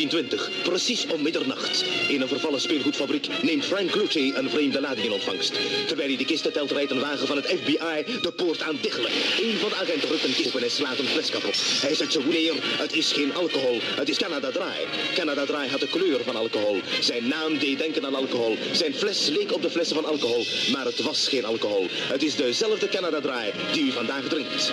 17 april 1920, precies om middernacht. In een vervallen speelgoedfabriek neemt Frank Lucci een vreemde lading in ontvangst. Terwijl hij de kisten telt, rijdt een wagen van het FBI de poort aan diggelen. Een van de agenten rukt een kist en slaat een fles kapot. Hij zet ze neer, het is geen alcohol, het is Canada Dry. Canada Dry had de kleur van alcohol. Zijn naam deed denken aan alcohol. Zijn fles leek op de flessen van alcohol, maar het was geen alcohol. Het is dezelfde Canada Dry die u vandaag drinkt.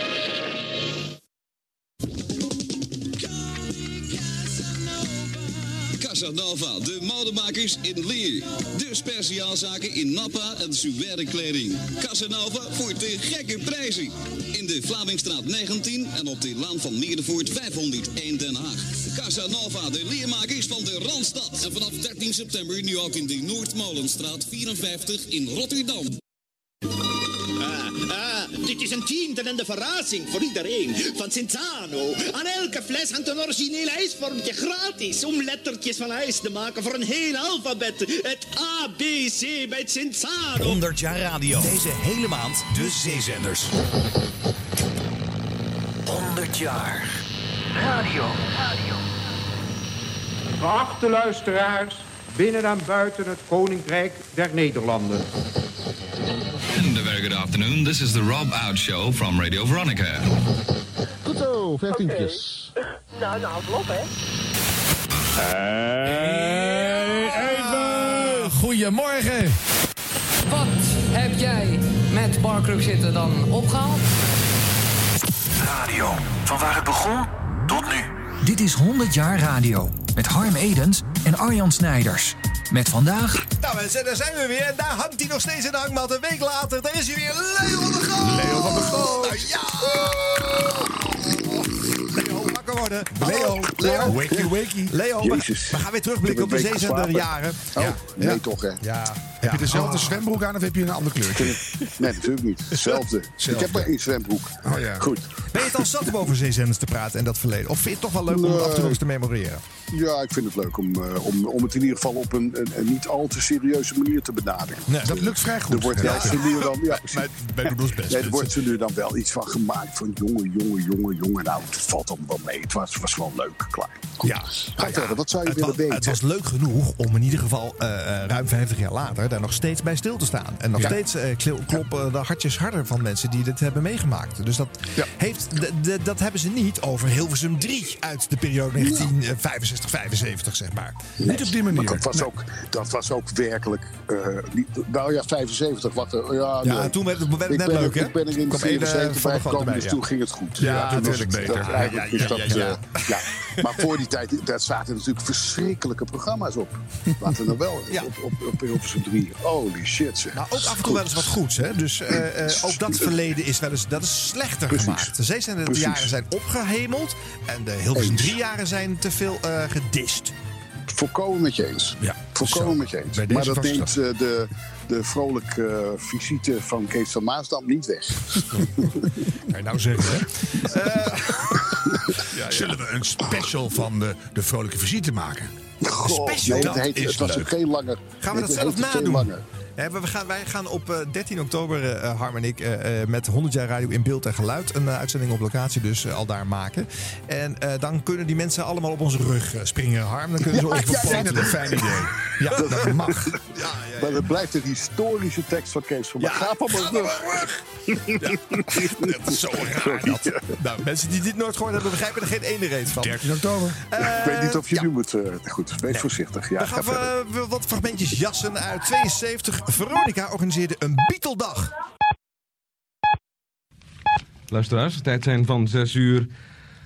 Casanova, de modemakers in Leer. De speciaalzaken in nappa en suède kleding. Casanova voor te gekke prijzen. In de Vlamingstraat 19 en op de Laan van Meerdervoort 501 Den Haag. Casanova, de leermakers van de Randstad. En vanaf 13 september nu ook in de Noordmolenstraat 54 in Rotterdam. Dit is een tientalende verrassing voor iedereen. Van Cinzano. Aan elke fles hangt een origineel ijsvormtje gratis. Om lettertjes van ijs te maken voor een heel alfabet. Het A, B, C bij Cinzano. 100 jaar radio. Deze hele maand de zeezenders. 100 jaar. Radio. Geachte luisteraars, binnen en buiten het Koninkrijk der Nederlanden. And a very good afternoon. This is the Rob Out Show from Radio Veronica. Goed zo, vijftientjes. Nou, nou, vlot, hè? Even! Goedemorgen! Wat heb jij met Barkruk zitten dan opgehaald? Radio. Van waar het begon tot nu. Dit is 100 jaar radio. Met Harm Edens en Arjan Snijders. Met vandaag... Nou mensen, daar zijn we weer. En daar hangt hij nog steeds in de hangmat. Een week later, daar is hij weer. Leo van der Goot! Leo van der Goot! Nou, ja! Leo, worden. Leo, Leo. Wakey, wakey. Leo, we, Jezus. we gaan weer terugblikken op de zeezenderjaren. Oh, Ja. nee Ja. toch hè? Ja. Heb je dezelfde zwembroek aan of heb je een ander kleurtje? Nee, natuurlijk niet. Hetzelfde. Ik heb maar één zwembroek. Oh ja. Goed. Ben je het al zat om over zeezenders te praten en dat verleden? Of vind je het toch wel leuk om het af en toe eens te memoreren? Ja, ik vind het leuk om, eh, om, om het in ieder geval op een, een, een niet al te serieuze manier te benaderen. Nee, Dat lukt vrij goed. Er wordt Ja. nu dan, ja, best. Nee, er wordt nu dan wel iets van gemaakt van jongen, jongen, jongen, jongen. Nou, het valt allemaal wel mee. Het was, was gewoon leuk, klaar. Goed. Ja, Ga verder, wat zou je willen weten? het was leuk genoeg om in ieder geval eh, eh, ruim 50 jaar later daar nog steeds bij stil te staan. En nog steeds eh, kl- kloppen de hartjes harder van mensen die dit hebben meegemaakt. Dus dat, heeft, dat hebben ze niet over Hilversum 3 uit de periode 1965-75, zeg maar. Niet op die Maar manier. dat was, ook, dat was ook werkelijk. nou ja, 75 wat. Ja, toen werd het, net leuk, hè? Ik ben er in Kwam 74 Ede van der Goot bijgekomen, erbij, dus toen ging het goed. Ja, toen was het beter. eigenlijk is dat, ja, ja. ja. Maar voor die tijd, daar zaten natuurlijk verschrikkelijke programma's op. Laten we nou wel Ja. op, op, op Hilversum 3. Holy shit, zeg. Nou, ook af en toe wel eens wat goeds, hè? Dus eh, eh, ook dat verleden is wel eens, dat is slechter Precies. gemaakt. De zeezenders Precies. jaren zijn opgehemeld en de Hilversum Eens. 3 jaren zijn te veel eh gedist. Volkomen met je eens. Ja, Volkomen met je eens. Maar dat neemt eh, de, de vrolijke eh, visite van Kees van Maasdam niet weg. Kan je nou zeggen, hè? Zullen we een special van de, de vrolijke visite maken? Goh, special, nee, dat het, heet, is het was leuk. ook geen lange. Gaan we dat zelf nadoen? We gaan, wij gaan op eh, 13 oktober, eh, Harm en ik, eh, eh, met 100 jaar radio in beeld en geluid... een eh, uitzending op locatie dus eh, al daar maken. En eh, dan kunnen die mensen allemaal op onze rug eh, springen, Harm. Dan kunnen ze ons Ja, ja, op Vind het een fijn idee. Ja, dat mag. Maar het blijft een historische tekst van Kees van Ja. Ga op mijn rug. Dat is zo raar, dat. Nou, mensen die dit nooit gehoord hebben, begrijpen er geen ene reet van. 13 oktober. Ik weet niet of je ja. nu moet... eh, goed, wees voorzichtig. Ja, We ga gaan eh, wat fragmentjes jassen uit 72. Veronica organiseerde een Beatle-dag. Luisteraars, de tijd zijn van 6 uur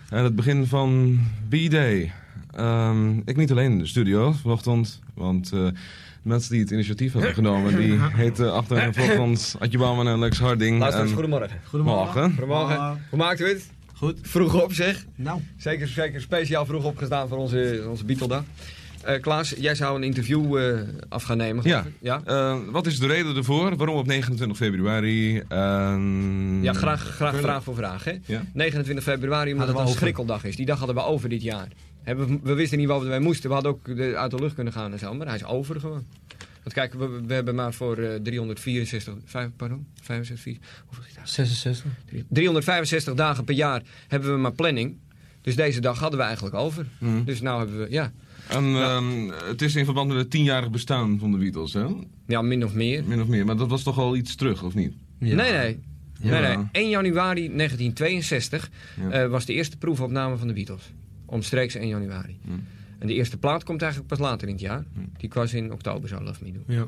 aan het begin van B-Day. Ehm, ik niet alleen in de studio vanochtend, want eh, de mensen die het initiatief hebben genomen, die heten achter en vanochtend Adje Bouwman en Lex Harding. Luisteraars, En- goedemorgen. Morgen. Goedemorgen. Hoe maakt u het? Goed. Vroeg op zeg. Nou. Zeker, zeker speciaal vroeg opgestaan voor onze, onze Beatle-dag. Eh, Klaas, jij zou een interview eh, af gaan nemen. Ja. Ja? Eh, wat is de reden ervoor? Waarom op 29 februari? Ehm, Ja, graag, graag vraag voor vraag. Hè? Ja. 29 februari, omdat Hadden het een over. schrikkeldag is. Die dag hadden we over dit jaar. Hebben we, we wisten niet waar we wij moesten. We hadden ook de, uit de lucht kunnen gaan en zo, maar hij is over gewoon. Want kijk, we, we hebben maar voor eh 364, vijf, pardon, 65, hoeveel is dat? 66. 365 dagen per jaar hebben we maar planning. Dus deze dag hadden we eigenlijk over. Mhm. Dus nou hebben we, ja. En ehm, het is in verband met het tienjarig bestaan van de Beatles, hè? Ja, min of meer. Min of meer, maar dat was toch al iets terug, of niet? Nee, nee. Ja. nee, nee. 1 januari 1962 Ja. eh, was de eerste proefopname van de Beatles. Omstreeks 1 januari. Hm. En de eerste plaat komt eigenlijk pas later in het jaar. Die was in oktober, zou Love Me doen. Ja.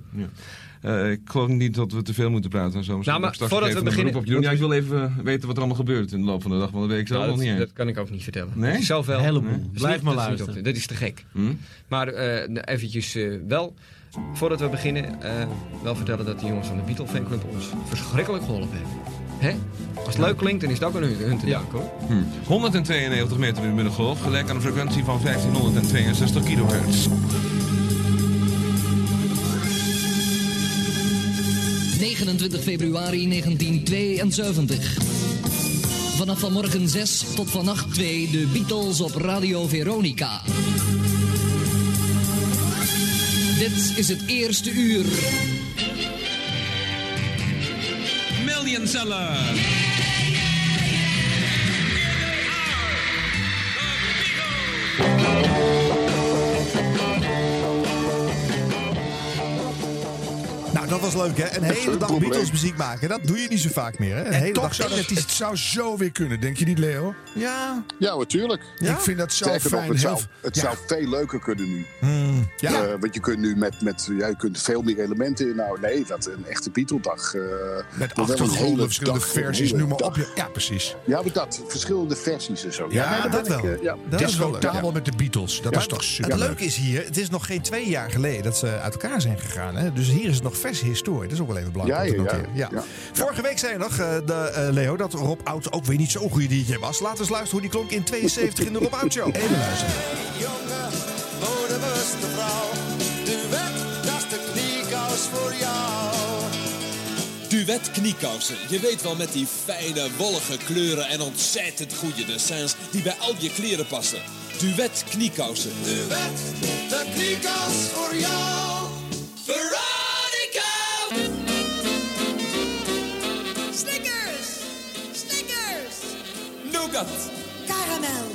Eh, ik geloof niet dat we te veel moeten praten en zo. Nou, maar voordat we een beginnen- op je doen. Ja, ik wil even eh, weten wat er allemaal gebeurt in de loop van de dag, want dat weet ik zelf Nou, nog dat, niet dat kan ik ook niet vertellen. Nee? Dat. Een heleboel. Dat is Blijf niet- maar dat is luisteren. Dat is te gek. Hm? Maar eh, nou, eventjes eh, wel, voordat we beginnen, eh, wel vertellen dat de jongens van de Beatle fanclub ons verschrikkelijk geholpen hebben. Hè? Als het leuk klinkt, dan is het ook aan hun, hun te danken hoor. Hm. 192 meter in de middengolf, gelijk aan een frequentie van 1562 kilohertz. 29 februari 1972. Vanaf vanmorgen 6 tot vannacht 2 de Beatles op Radio Veronica. Dit is het eerste uur. Million seller. Nou, dat was leuk, hè? Een hele dag Beatles muziek maken. Dat doe je niet zo vaak meer, hè? Een En hele toch dag zou het zou zo weer kunnen, denk je niet, Leo? Ja. Ja, natuurlijk. Ik vind dat zo Sterker nog, fijn. het, heel zou, v- het ja. zou veel leuker kunnen nu. Hmm, ja. Eh, want je kunt nu met, met ja, je kunt veel meer elementen inhouden. Nee, dat een echte Beatle-dag. eh, Met achtergronden, hele verschillende dag, versies, noem maar op. Ja, Ja, precies. Ja, maar dat, verschillende versies en zo. Ja, nee, dat ik, wel. eh, ja. Dat is wel leuk, ja. met de Beatles. Dat Ja, is toch super Het leuke is hier, het is nog geen twee jaar geleden dat ze uit elkaar zijn gegaan. Hè? Dus hier is het nog verse historie. Dat is ook wel even belangrijk Ja, om te ja, noteren. ja. Ja. Ja. Vorige week zei je nog, eh, de, eh, Leo, dat Rob Oud ook weer niet zo'n goede DJ was. Laten we eens luisteren hoe die klonk in 72 in de Rob Oud Show. Even luisteren. Jonge, modebewuste vrouw. Duet, dat is de kniekous voor jou. Duet kniekousen. Je weet wel met die fijne, wollige kleuren en ontzettend goede dessins die bij al je kleren passen. Duet kniekousen. Duet, de kniekous voor jou. Karamel!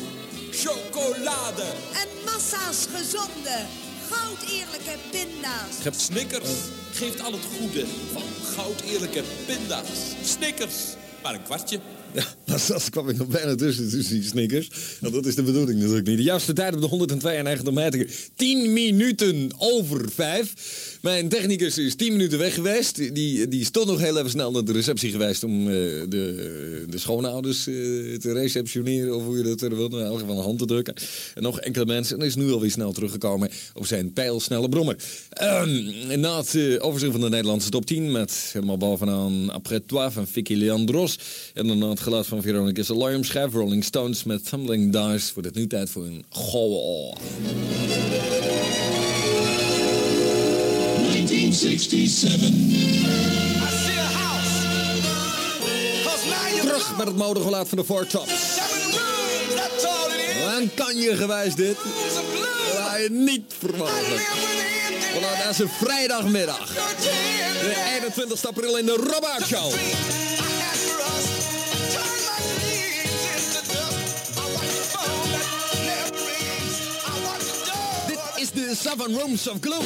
Chocolade. En massa's gezonde, goud eerlijke pinda's. Heb Snickers geeft al het goede van goud eerlijke pinda's. Snickers. Maar een kwartje. Ja, zelfs kwam ik nog bijna tussen, tussen die snickers. Want dat is de bedoeling natuurlijk niet. De juiste tijd op de 192 meter. 10 minuten over 5. Mijn technicus is 10 minuten weg geweest. Die, die stond nog heel even snel naar de receptie geweest om eh, de, de schoonouders eh, te receptioneren. Of hoe je dat er wil. In elk geval een hand te drukken. En nog enkele mensen. En is nu alweer snel teruggekomen op zijn pijlsnelle brommer. Ehm, na het eh, overzicht van de Nederlandse top 10. Met helemaal bovenaan Après Toi van Vicky Leandros. En daarna het geluid van Veronica's Alarm schijf. Rolling Stones met Tumbling Dice. Wordt het nu tijd voor een goal. 1967. Terug met het modegeluid van de Four Tops. En kan je gewijs dit? Had je niet verwacht. Vanuit deze vrijdagmiddag. De 21 april in de Robert Show. De Seven Rooms of Gloom.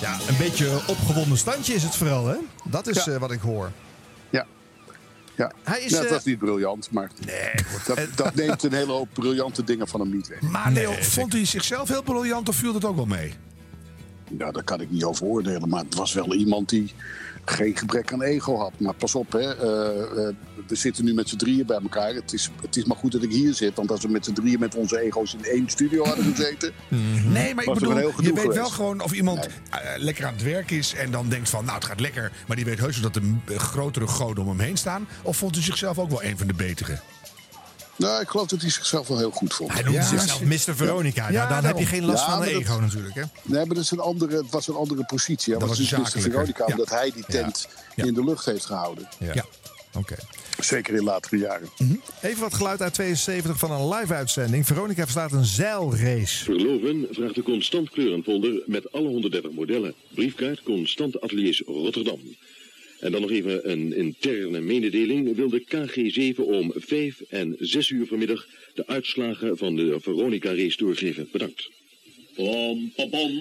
Ja, een beetje opgewonden standje is het vooral, hè? Dat is Ja. eh, wat ik hoor. Ja. Ja. Hij is, Ja, eh, dat is niet briljant, maar dat, dat neemt een hele hoop briljante dingen van hem niet weg. Maar Leo, vond hij zichzelf heel briljant of viel dat ook wel mee? Ja, daar kan ik niet over oordelen. Maar het was wel iemand die geen gebrek aan ego had. Maar pas op, hè. eh, eh, we zitten nu met z'n drieën bij elkaar. Het is, het is maar goed dat ik hier zit. Want als we met z'n drieën met onze ego's in één studio hadden gezeten... Nee, maar ik bedoel, je weet wel gewoon of iemand eh, lekker aan het werk is en dan denkt van, nou het gaat lekker. Maar die weet heus wel dat er grotere goden om hem heen staan. Of vond hij zichzelf ook wel een van de betere? Nou, ik geloof dat hij zichzelf wel heel goed vond. Hij noemde zichzelf Mr. Veronica. Nou, dan heb je geen last Ja, van dat- ego natuurlijk, hè? Nee, maar dat is een andere, het was een andere positie. Dat was dus Mr. Veronica, Ja. omdat hij die tent in de lucht heeft gehouden. Ja. Oké. Zeker in latere jaren. Even wat geluid uit 72 van een live-uitzending. Veronica verstaat een zeilrace. Verloven vraagt de constant kleurenfolder met alle 130 modellen. Briefkaart Constant Ateliers Rotterdam. En dan nog even een interne mededeling. Wil de KG7 om 5 en 6 uur vanmiddag de uitslagen van de Veronica-race doorgeven. Bedankt. Pom, pom, pom.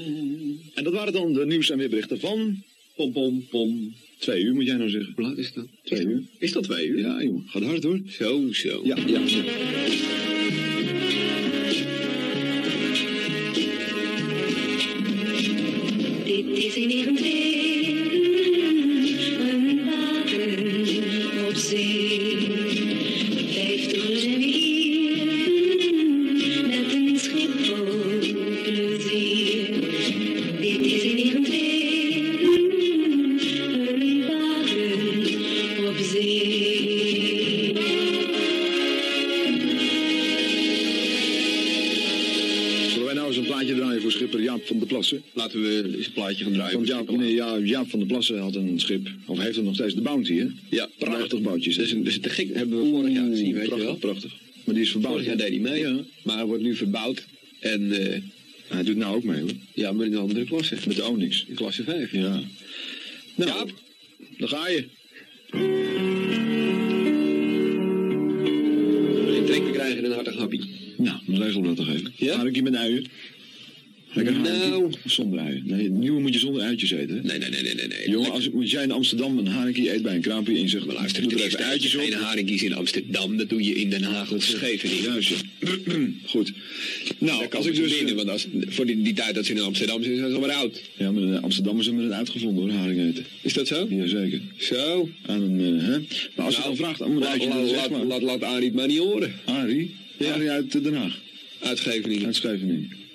En dat waren dan de nieuws- en weerberichten van... Pom, pom, pom. Twee uur moet jij nou zeggen. Hoe is dat? Twee uur. Is dat twee uur? Ja, jongen. Gaat hard hoor. Zo, zo. Ja, ja. ja. Dit is in Plassen? Laten we eens een plaatje gaan draaien. Want Jaap, nee, ja, Jaap van der Plassen had een schip, of heeft het nog steeds, de Bounty, hè? Ja, prachtig bootje. Dat is, een, dat is te gek, hebben we vorig jaar gezien, weet prachtig, je wel? Prachtig, Maar die is verbouwd. Vorig jaar deed hij mee, ja. maar hij wordt nu verbouwd. En eh, hij doet nou ook mee, hoor. Ja, maar in een andere klasse. Met de Onyx. In klasse 5. Ja. Nou, Jaap, daar ga je. Geen trek te krijgen en een hartig happy. Nou, dan regelen we dat toch even. Ja? Haringje met uien. Nou. Zonder uien. Nee, nieuwe moet je zonder uitjes eten. Nee, nee, nee, nee, nee. nee. Jongen, als, als jij in Amsterdam een haringje eet bij een kraampje en zegt, maar luister, doe er even uitjes op. Geen haringjes in Amsterdam, dat doe je in Den Haag of Scheveningen. Juist. Goed. Nou, als ik dus... Binnen, want als, voor die, die tijd dat ze in Amsterdam zijn, zijn ze alweer oud. Ja, maar de Amsterdammers hebben het uitgevonden hoor, haring eten. Is dat zo? Jazeker. Zo? Aan een, eh, hè? Maar als je dan vraagt aan een laat, laat, zeg laat, Arie het maar niet horen. Arie? Arie uit eh, Den Haag. Uit Scheveningen. Uit Scheveningen.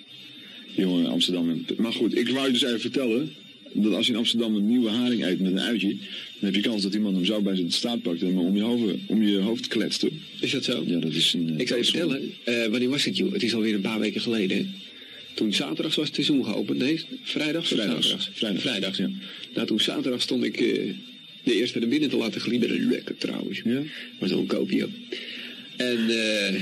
Jongen, Amsterdam. Maar goed, ik wou je dus even vertellen dat als je in Amsterdam een nieuwe haring eet met een uitje, dan heb je kans dat iemand hem zo bij zijn staart pakt en hem om je, hoofd, om je hoofd kletst. hoor. Is dat zo? Ja, dat is een... Ik zou je vertellen, eh, wanneer was het, joh? Het is alweer een paar weken geleden. hè? Toen zaterdags was het seizoen geopend. Nee, vrijdags? of Vrijdags. zaterdags? Vrijdags. Vrijdags, ja. Nou, toen zaterdag stond ik eh, de eerste naar binnen te laten glibberen. Lekker trouwens. Ja? Maar zo'n koopje. En eh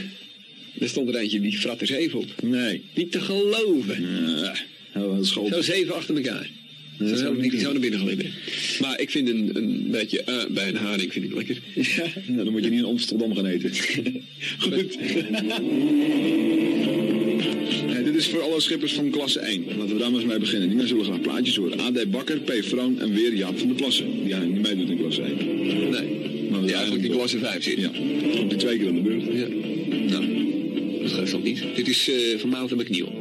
er stond er eentje die frat er zeven op. Nee. Niet te geloven. Ja, dat is Zo zeven achter elkaar. Zo zo, die, die zo naar binnen glibberen. Maar ik vind een, een beetje eh, bij een haring vind ik lekker. Ja, nou, dan moet je niet in Amsterdam gaan eten. Goed. Dit is voor alle schippers van klasse 1. Laten we daar maar eens mee beginnen. Die mensen zullen graag plaatjes horen. A.D. Bakker, P. Vroon en weer Jaap van der Plassen. Die eigenlijk niet meedoet in klasse 1. Nee. Maar Die eigenlijk in klasse 5 zit. Ja. Komt die twee keer aan de beurt. Ja. Nou, niet. Dit is eh van Mountain McNeil.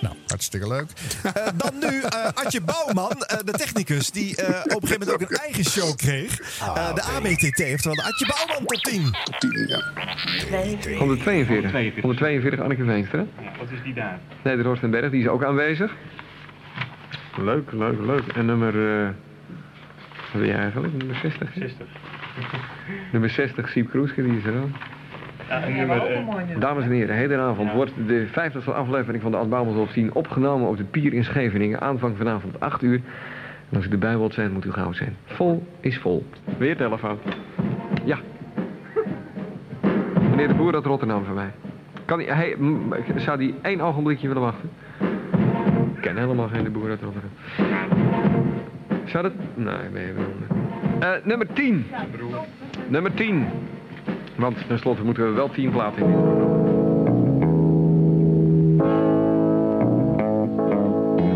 Nou, hartstikke leuk. Eh, dan nu eh Adje Bouwman, eh, de technicus, die eh, op een gegeven moment ook een eigen show kreeg. Eh, de ABTT, oftewel de Adje Bouwman top 10. Top 10, ja. 142. 142 Anneke Veenstra. Wat is die daar? Nederhorst en Berg, die is ook aanwezig. Leuk, leuk, leuk. En nummer... wat ben je eigenlijk? Nummer 60? 60. Nummer 60, Siep Kroeske, die is er ook. Ja, en nummer, eh, Dames en heren, hedenavond wordt de 50e aflevering van de Ad Bouwmans op 10 opgenomen op de Pier in Scheveningen. Aanvang vanavond 8 uur. En als u erbij wilt zijn, moet u gauw zijn. Vol is vol. Weer telefoon. Ja. Meneer de Boer uit Rotterdam voor mij. Kan hij, hij, zou die één ogenblikje willen wachten? Ik ken helemaal geen de Boer uit Rotterdam. Zou dat? Nee, je wel. Eh, nummer 10. Nummer 10. Want tenslotte moeten we wel 10 platen in.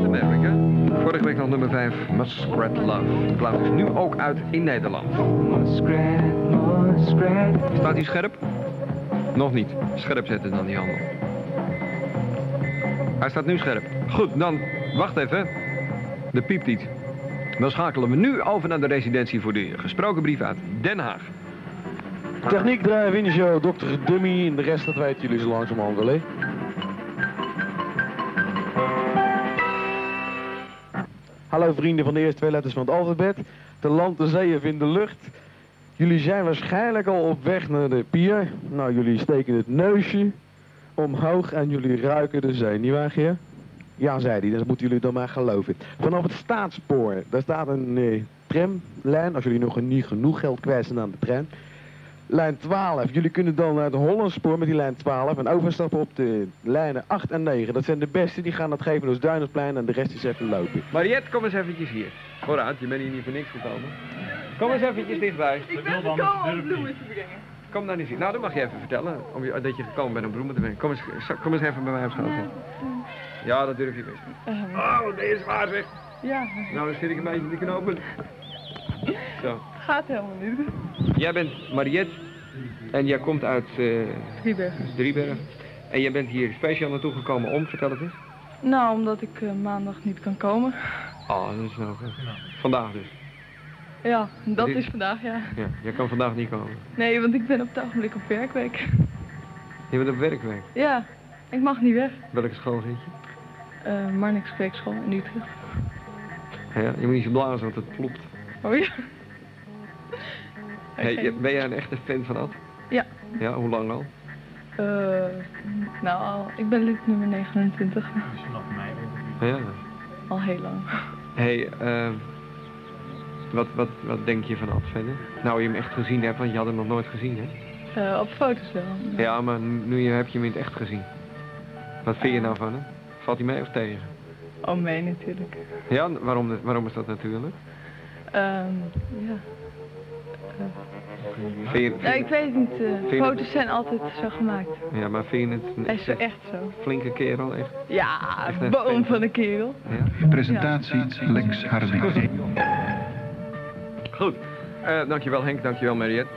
Amerika. Vorige week nog nummer 5, Muskrat Love. De plaat is nu ook uit in Nederland. Muskrat, Muskrat. Staat hij scherp? Nog niet. Scherp zetten dan die handel. Hij staat nu scherp. Goed, dan wacht even. Er piept iets. Dan schakelen we nu over naar de residentie voor de gesproken brief uit Den Haag. Techniek de show, Dr. Dummy en de rest dat weten jullie zo langzamerhand wel? Hallo vrienden van de eerste twee letters van het alfabet. De land, de zee in de lucht. Jullie zijn waarschijnlijk al op weg naar de pier. Nou, jullie steken het neusje omhoog en jullie ruiken de zee, nietwaar Geer? Ja, zei hij, dat moeten jullie dan maar geloven. Vanaf het staatspoor, daar staat een eh, tramlijn, als jullie nog niet genoeg geld kwijt zijn aan de tram. lijn 12. Jullie kunnen dan naar de Hollandspoor met die lijn 12 en overstappen op de lijnen 8 en 9. Dat zijn de beste, die gaan dat geven als Duinerplein en de rest is even lopen. Mariette, kom eens eventjes hier. Vooruit, je bent hier niet voor niks gekomen. Kom eens eventjes dichtbij. Ik ben gekomen om bloemen te brengen. Kom dan eens hier. Nou, dat mag je even vertellen. Om je, dat je gekomen bent om bloemen te brengen. Kom eens, kom eens even bij mij op schoot. Ja, dat durf je best. Oh, deze is waar zeg. Ja, Nou, dan zit ik een beetje in de knopen. Zo. gaat helemaal niet. Jij bent Mariette en jij komt uit eh Driebergen. Driebergen. En jij bent hier speciaal naartoe gekomen om, vertel het eens. Nou, omdat ik eh, maandag niet kan komen. Oh, dat is nou goed. Vandaag dus. Ja, dat Dit- is vandaag, ja. Ja, jij kan vandaag niet komen. Nee, want ik ben op het ogenblik op werkweek. Je bent op werkweek. Ja, ik mag niet weg. Welke school zit je? Eh Marnix Spreekschool in Utrecht. Ja, je moet niet zo blazen, want het klopt. Oh ja? Hey, ben jij een echte fan van Ad? Ja. Ja, hoe lang al? Eh, nou, ik ben lid nummer 29. Ja. Al heel lang. Hey, eh, wat, wat, wat denk je van Ad verder? Nou, je hem echt gezien hebt, want je had hem nog nooit gezien, hè? Eh, op foto's wel. Ja, maar nu je, heb je hem in het echt gezien. Wat vind je nou van hem? Valt hij mee of tegen? Oh, mee natuurlijk. Ja, waarom, waarom is dat natuurlijk? Ehm, ja. Vind je, Nou, ik weet het niet. eh, Vind foto's zijn altijd zo gemaakt. Ja, maar vind je het een is zo echt zo. flinke kerel, echt? Ja, Echt een boom van een kerel. Ja. Presentatie Lex Harding. Goed. Eh, dankjewel Henk, dankjewel Mariette.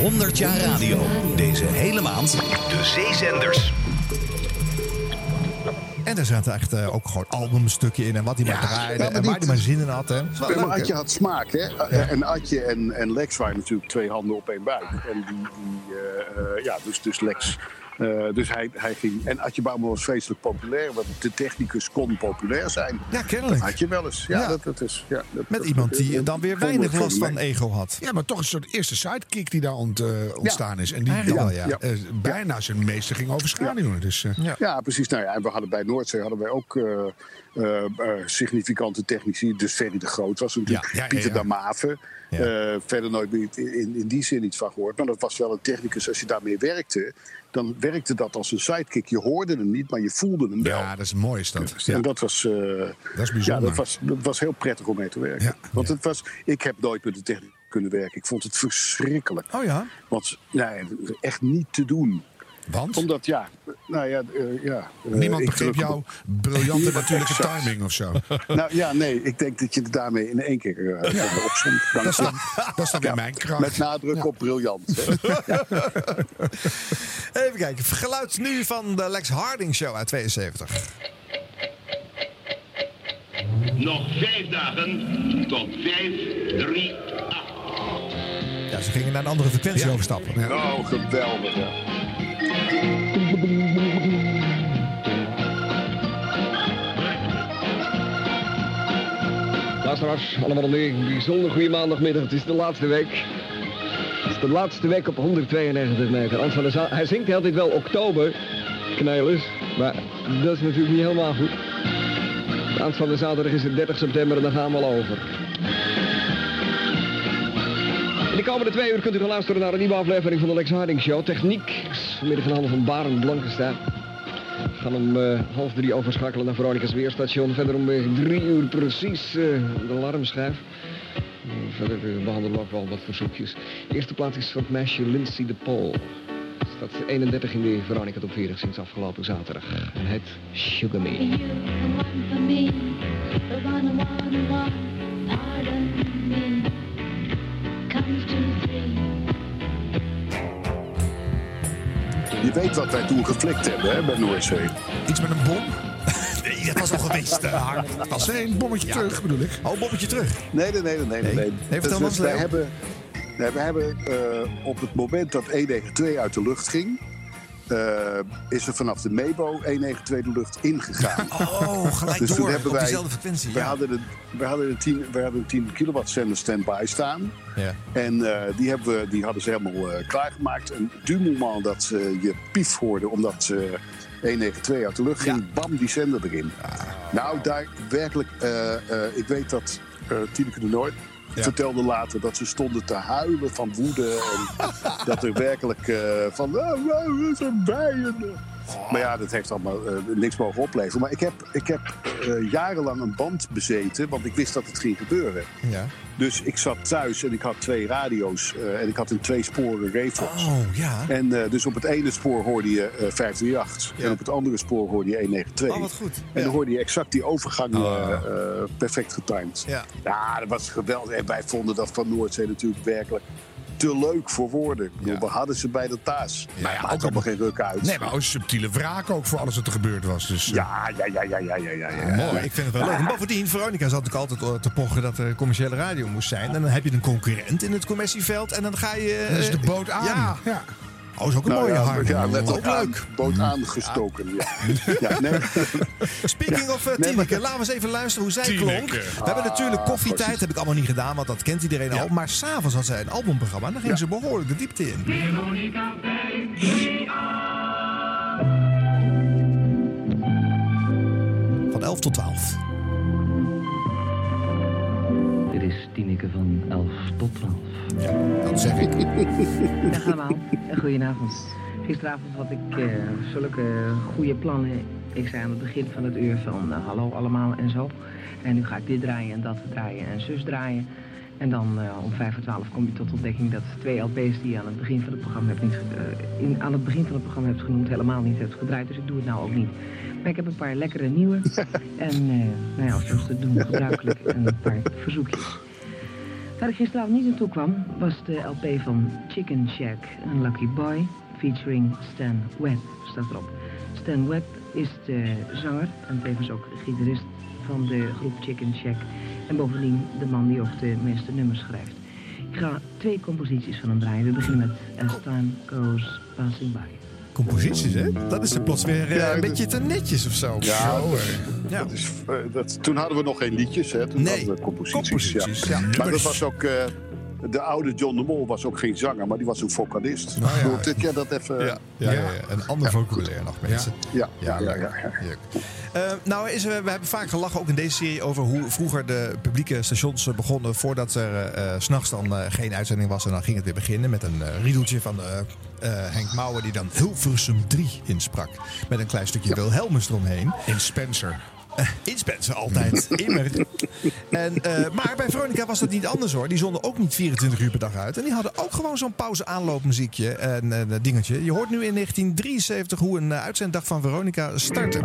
100 jaar radio. Deze hele maand de zeezenders. En er zaten echt eh, ook gewoon albumstukken in en wat hij maar draaide maar en waar hij maar zin in had. Hè. Maar leuk, hè? Adje had smaak, hè? En Adje en, en Lex waren natuurlijk twee handen op één buik. En die, die eh, eh, ja, dus, dus Lex. Eh, dus hij, hij ging. En Adje Bouwman was vreselijk populair, want de technicus kon populair zijn. Ja, kennelijk. Dat had je wel eens. Ja, Ja. Dat, dat is. Ja, dat, Met dat- iemand die dat- dan weer weinig last van ego had. Ja, maar toch een soort eerste sidekick die daar ont, eh, ontstaan is. En die dan, ja. eh, bijna zijn meester ging overschaduwen. Dus, eh, Ja. precies. Nou ja, en we hadden bij Noordzee hadden wij ook eh, eh, eh, significante technici. Dus Ferry de Groot was natuurlijk. Ja, ja, ja, ja. Eh, verder nooit meer in, in, die zin iets van gehoord. Maar dat was wel een technicus. Als je daarmee werkte, dan werkte dat als een sidekick. Je hoorde hem niet, maar je voelde hem wel. ja, dat is mooi is dat. En dat was, eh, Dat is bijzonder. Ja, dat was, dat was heel prettig om mee te werken. Want Het was, ik heb nooit met de techniek kunnen werken. Ik vond het verschrikkelijk. Oh ja? Want nee, echt niet te doen. Want? Omdat, ja, nou ja... eh, ja eh, Niemand begreep druk jouw op- briljante natuurlijke exact. timing of zo. Nou ja, nee, ik denk dat je het daarmee in één keer eh Ja. opzomt. Dat is dan, Dankzij- dat is dan weer Ja, mijn kracht. Met nadruk Ja. op briljant. Even kijken. Geluid nu van de Lex Harding Show uit 72. Nog vijf dagen tot vijf, drie, Ja, ze gingen naar een andere frequentie overstappen. Oh, geweldig. Ja. Luisteraars, allemaal een bijzonder goede maandagmiddag. Het is de laatste week. Het is de laatste week op 192 meter. Ans van der hij zingt altijd wel oktober, knelers. Maar dat is natuurlijk niet helemaal goed. Ans van de zaterdag is het 30 september en dan gaan we al over. De komende twee uur kunt u gaan luisteren naar een nieuwe aflevering van de Lex Harding Show. Techniek vanmiddag in handen van Barend Blankenstein. We gaan om eh, half drie overschakelen naar Veronica's weerstation. Verder om eh, drie uur precies eh, de alarmschijf. Verder eh, behandelen we ook wel wat verzoekjes. Eerste plaats is van het meisje Lindsay de Paul. Staat 31 in de Veronica Top 40 sinds afgelopen zaterdag. En heet Sugar Me. Je weet wat wij toen geflikt hebben hè, bij Noordzee. Iets met een bom? Nee, dat was al geweest. uh, Harm. Dat was Nee, een bommetje terug bedoel ik. Oh, bommetje terug. Nee, nee, nee. nee, nee, Nee. nee. Nee, vertel Dus ons, wij hebben, hebben eh, op het moment dat 192 uit de lucht ging... eh, is er vanaf de Mebo 192 de lucht ingegaan. Oh, gelijk dus toen door, hebben op wij, diezelfde frequentie, We ja. hadden een, we hadden een 10, we hadden een 10 kilowatt zender standby staan. Ja. En eh, die, hebben we, die hadden ze helemaal eh, klaargemaakt. En du moment dat je pief hoorde, omdat eh 192 uit de lucht ging, bam, die zender erin. Nou, daar werkelijk, eh, eh, ik weet dat eh Tineke de Noord vertelde later dat ze stonden te huilen van woede. En dat er werkelijk eh, van, oh, wow, dat zijn bijen. Maar ja, dat heeft allemaal eh, niks mogen opleveren. Maar ik heb, ik heb eh, jarenlang een band bezeten, want ik wist dat het ging gebeuren. Ja. Dus ik zat thuis en ik had twee radio's eh, en ik had een twee sporen. Oh, ja. En dus op het ene spoor hoorde je eh 538 en op het andere spoor hoorde je 192. Oh, wat goed. En dan hoorde je exact die overgang Oh. perfect getimed. Ja. ja, dat was geweldig. En wij vonden dat van Noordzee natuurlijk werkelijk te leuk voor woorden. Bedoel, We hadden ze bij de taas. maar ja, maakt allemaal geen ruk uit. Nee, maar ook subtiele wraak ook voor alles wat er gebeurd was. Dus, eh, Ja, ja, ja, ja, ja, ja, ja. ja. Mooi. Ik vind het wel leuk. En bovendien, Veronica zat natuurlijk altijd eh, te pochen dat er commerciële radio moest zijn. En dan heb je een concurrent in het commercieveld en dan ga je... Dan is eh, de boot aan. Ja. Oh, is ook een Nou mooie ja, harde. Ja, ook aan. leuk. Boot aangestoken. Ja. Ja, nee. Speaking of uh, Nee, Tineke, maar- laten we eens even luisteren hoe zij Tineke. klonk. We hebben natuurlijk Ah, koffietijd, precies. heb ik allemaal niet gedaan, want dat kent iedereen al. Maar s'avonds had zij een albumprogramma en dan ging ze behoorlijk de diepte in. Van 11 tot 12. Dit is Tineke van 11 tot 12. Dat zeg ik. Dag allemaal, goedenavond. Gisteravond had ik eh, zulke goede plannen. Ik zei aan het begin van het uur van eh, hallo allemaal en zo. En nu ga ik dit draaien en dat draaien en zus draaien. En dan eh, om vijf voor twaalf kom je tot ontdekking dat twee LP's die je aan het begin van het programma hebt niet, in, aan het begin van het programma hebt genoemd, helemaal niet hebt gedraaid. Dus ik doe het nou ook niet. Maar ik heb een paar lekkere nieuwe. En eh, nou ja, zoals te doen gebruikelijk, een paar verzoekjes. Waar ik gisteravond niet naartoe kwam, was de LP van Chicken Shack, een Lucky Boy, featuring Stan Webb, staat erop. Stan Webb is de zanger en tevens ook gitarist van de groep Chicken Shack. En bovendien de man die ook de meeste nummers schrijft. Ik ga twee composities van hem draaien. We beginnen met As Time Goes Passing By. Composities, hè? Dat is er plots weer eh, Ja, een beetje te netjes of zo. Ja, Ja. Dat is, eh, dat, toen hadden we nog geen liedjes, hè? Toen Nee, hadden we composities. composities, ja. Maar dat was ook. eh, de oude John de Mol was ook geen zanger, maar die was een vocalist. Nou ja. Goed, dat even. Ja, ja, ja, ja. een ander vocabulaire nog, mensen. Ja, ja, ja. Eh, nou, is, we hebben vaak gelachen, ook in deze serie, over hoe vroeger de publieke stations begonnen. Voordat er eh, eh, 's s'nachts dan geen uitzending was. En dan ging het weer beginnen met een riedeltje van eh, Henk Mouwen, die dan Hilversum 3 insprak. Met een klein stukje Wilhelmus eromheen. In Spencer. Eh, in Spencer altijd, immer. En, eh, maar bij Veronica was dat niet anders hoor. Die zonden ook niet 24 uur per dag uit. En die hadden ook gewoon zo'n pauze-aanloopmuziekje en dat dingetje. Je hoort nu in 1973 hoe een uitzenddag van Veronica startte.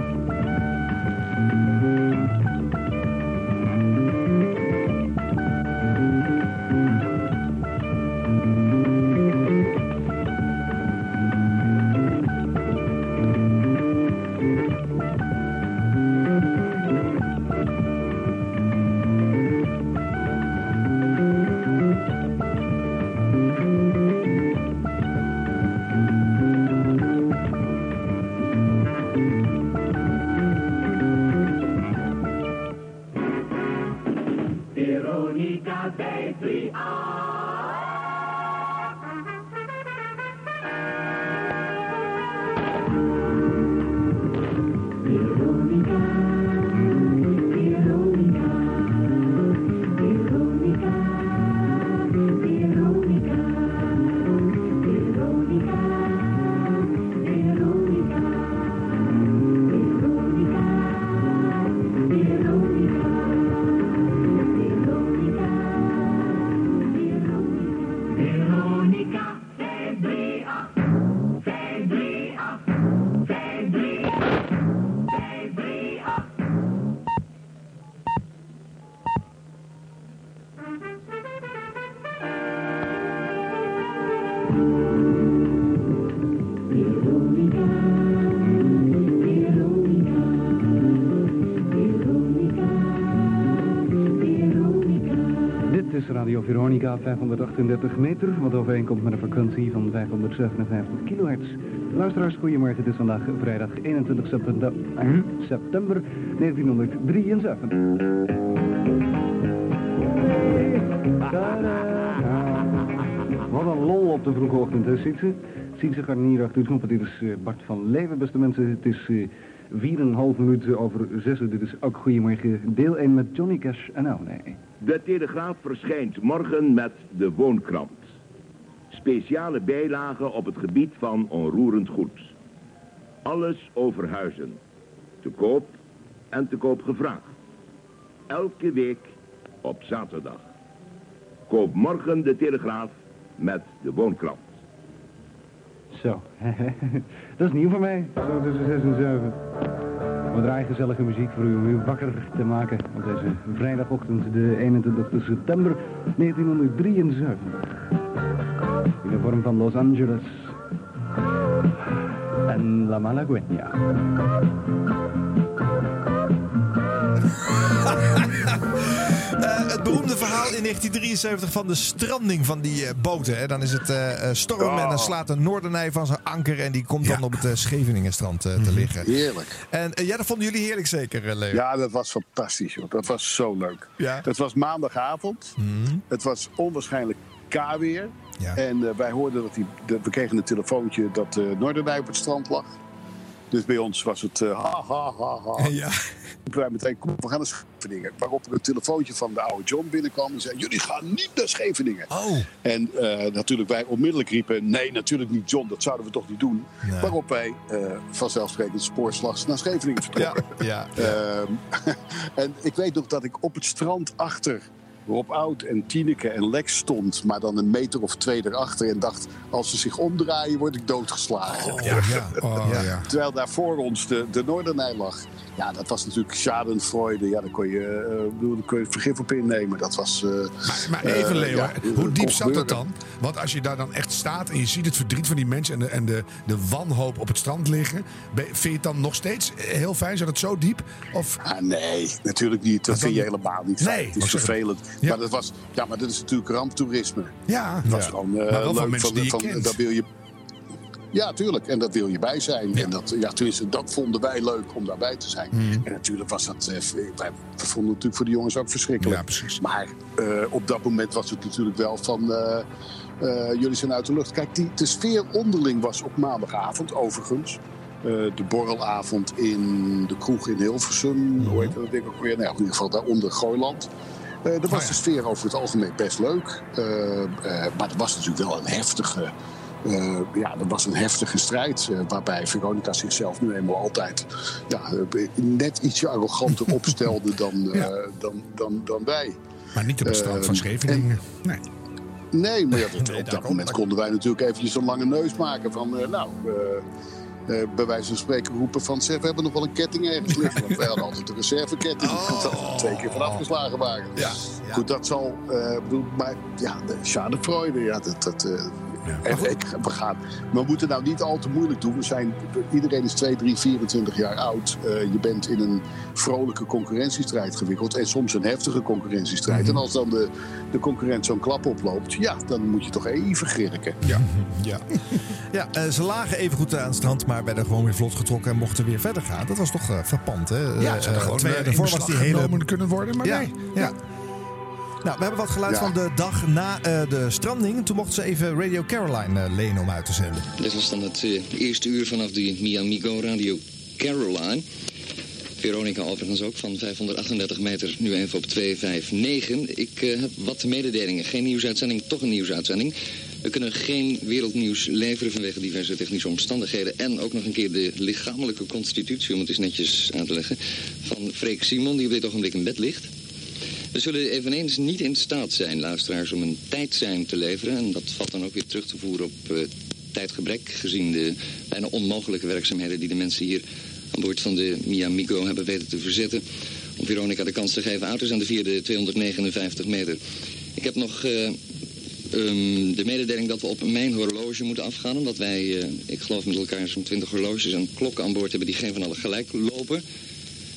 Veronica 538 meter, wat overeenkomt met een frequentie van 557 kilohertz. Luisteraars, goedemorgen. Het is vandaag vrijdag 21 september, september 1973. Wat een lol op de vroege ochtend, hè, Sietse? Sietse gaat niet achter de knop, dit is eh, Bart van Leven, beste mensen. Het is eh, 4,5 minuten over 6 uur. Dit is ook Goedemorgen. Deel 1 met Johnny Cash. En nou, nee. De Telegraaf verschijnt morgen met de Woonkrant. Speciale bijlagen op het gebied van onroerend goed. Alles over huizen. Te koop en te koop gevraagd. Elke week op zaterdag. Koop morgen de Telegraaf met de Woonkrant. Zo. dat is nieuw voor mij. Zo tussen 6 en 7. We draaien gezellige muziek voor u om u wakker te maken op deze vrijdagochtend, de 21 september 1973. In de vorm van Los Angeles en La Malagueña. Eh, het beroemde verhaal in 1973 van de stranding van die eh, boten. Hè. Dan is het eh, storm en dan slaat een Noordernij van zijn anker... en die komt dan op het Scheveningenstrand te liggen. Heerlijk. En ja, dat vonden jullie heerlijk zeker, Leo? Ja, dat was fantastisch, joh. Dat was zo leuk. Ja. Het was maandagavond. Het was onwaarschijnlijk k-weer. En eh, wij hoorden dat die, dat we kregen een telefoontje dat uh, Noordernij op het strand lag. Dus bij ons was het eh, ha, ha, ha, ha. Ja. Wij meteen, kom, we gaan naar Scheveningen. Waarop er een telefoontje van de oude John binnenkwam en zei: Jullie gaan niet naar Scheveningen. Oh. En eh, natuurlijk wij onmiddellijk riepen: Nee, natuurlijk niet, John, dat zouden we toch niet doen. Nee. Waarop wij eh, vanzelfsprekend spoorslags naar Scheveningen vertrokken. Ja, Ehm, en ik weet nog dat ik op het strand achter Rob Oud en Tineke en Lex stond, maar dan een meter of twee erachter en dacht: als ze zich omdraaien, word ik doodgeslagen. ja, ja. Oh, ja. Terwijl daar voor ons de, de Noordernij lag. Ja, dat was natuurlijk schadenfreude. Ja, daar kon je, eh, bedoel, daar kon je vergif op innemen. Dat was. eh, Maar even, eh, Leo, ja, hoe diep zat dat dan? Want als je daar dan echt staat en je ziet het verdriet van die mensen en de, en de, de wanhoop op het strand liggen, vind je het dan nog steeds heel fijn? Zat het zo diep? Of... Ah, nee, natuurlijk niet. Dat vind je helemaal niet Nee, fijn. Het maar is zeg- vervelend. Maar, dat was, ja, maar dat is natuurlijk ramptoerisme. Ja, Het was ja. gewoon eh, Maar wel van van, kent. daar wil je, ja, tuurlijk. En daar wil je bij zijn. En dat, ja, tenminste, dat vonden wij leuk om daarbij te zijn. Mhm. En natuurlijk was dat... eh, wij we vonden het natuurlijk voor de jongens ook verschrikkelijk. Ja, precies. Maar eh, op dat moment was het natuurlijk wel van... eh, eh, jullie zijn uit de lucht. Kijk, die, de sfeer onderling was op maandagavond, overigens. De borrelavond in de kroeg in Hilversum. Hoe heet dat ding ook weer? Nou, in ieder geval daaronder Gooiland. Eh daar was de sfeer over het algemeen best leuk. Maar er was natuurlijk wel een heftige... eh, ja, er was een heftige strijd. eh, waarbij Veronica zichzelf nu eenmaal altijd ja, eh, net ietsje arroganter opstelde dan, dan, dan, dan wij. Maar niet op het strand van Scheveningen. Nee. Nee, maar ja, dat- op dat moment konden wij natuurlijk eventjes een lange neus maken van, nou, eh, bij wijze van spreken roepen van, zeg, we hebben nog wel een ketting ergens liggen. Want wij hadden altijd een reserveketting, dat we er twee keer van afgeslagen waren. Goed, dat zal, eh, bedoel, maar ja, de schadefreude, ja, dat... dat eh, en ik, we, gaan, we moeten nou niet al te moeilijk doen. We zijn, iedereen is 2, 3, 24 jaar oud. Eh, je bent in een vrolijke concurrentiestrijd gewikkeld. En soms een heftige concurrentiestrijd. En als dan de, de concurrent zo'n klap oploopt... ja, dan moet je toch even grinniken. Ja. ja. ja eh, ze lagen even goed aan het strand, maar werden gewoon weer vlot getrokken en mochten weer verder gaan. Dat was toch eh verpand, hè? Ja, Eh, ze hadden eh, gewoon twee jaar eh, in daarvoor was beslag die hele... genomen kunnen worden, maar ja, nee. Ja. Nou, we hebben wat geluid Ja. van de dag na eh, de stranding. Toen mochten ze even Radio Caroline eh, lenen om uit te zenden. Dit was dan het eh, eerste uur vanaf de Miamigo Radio Caroline. Veronica overigens ook van 538 meter, nu even op 259. Ik eh, heb wat mededelingen. Geen nieuwsuitzending, toch een nieuwsuitzending. We kunnen geen wereldnieuws leveren vanwege diverse technische omstandigheden. En ook nog een keer de lichamelijke constitutie, om het eens netjes uit te leggen, van Freek Simon, die op dit ogenblik in bed ligt. We zullen eveneens niet in staat zijn, luisteraars, om een tijdsein te leveren. En dat valt dan ook weer terug te voeren op eh, tijdgebrek... gezien de bijna onmogelijke werkzaamheden die de mensen hier aan boord van de Miamigo hebben weten te verzetten... om Veronica de kans te geven zenden via de 259 meter. Ik heb nog eh, ehm, de mededeling dat we op mijn horloge moeten afgaan... omdat wij, eh, ik geloof met elkaar zo'n 20 horloges en klokken aan boord hebben... die geen van alle gelijk lopen.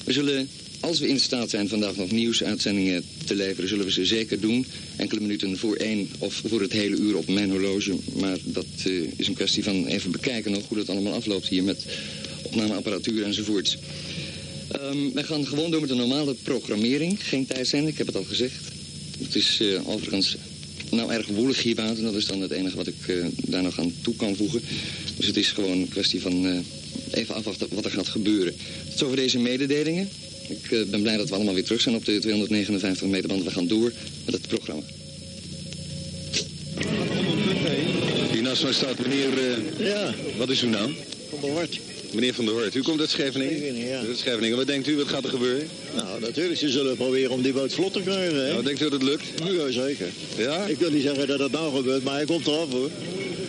We zullen, als we in staat zijn vandaag nog nieuwsuitzendingen te leveren, zullen we ze zeker doen. Enkele minuten voor één of voor het hele uur op mijn horloge. Maar dat eh, is een kwestie van even bekijken nog hoe dat allemaal afloopt hier met opnameapparatuur enzovoorts. Ehm wij gaan gewoon door met de normale programmering. Geen tijd zijn, ik heb het al gezegd. Het is eh, overigens nou erg woelig hier buiten. Dat is dan het enige wat ik eh, daar nog aan toe kan voegen. Dus het is gewoon een kwestie van even afwachten wat er gaat gebeuren. Tot over deze mededelingen. Ik eh, ben blij dat we allemaal weer terug zijn op de 259 meter band. We gaan door met het programma. Hier naast mij staat meneer... eh, Ja. Wat is uw naam? Van der Hort. Meneer Van der Hoort. U komt uit Scheveningen? Scheveningen, ja. Uit Scheveningen. Wat denkt u, wat gaat er gebeuren? Nou, natuurlijk, ze zullen proberen om die boot vlot te krijgen. Hè? Nou, denkt u dat het lukt? Ja, zeker. Ja? Ik wil niet zeggen dat het nou gebeurt, maar hij komt eraf hoor.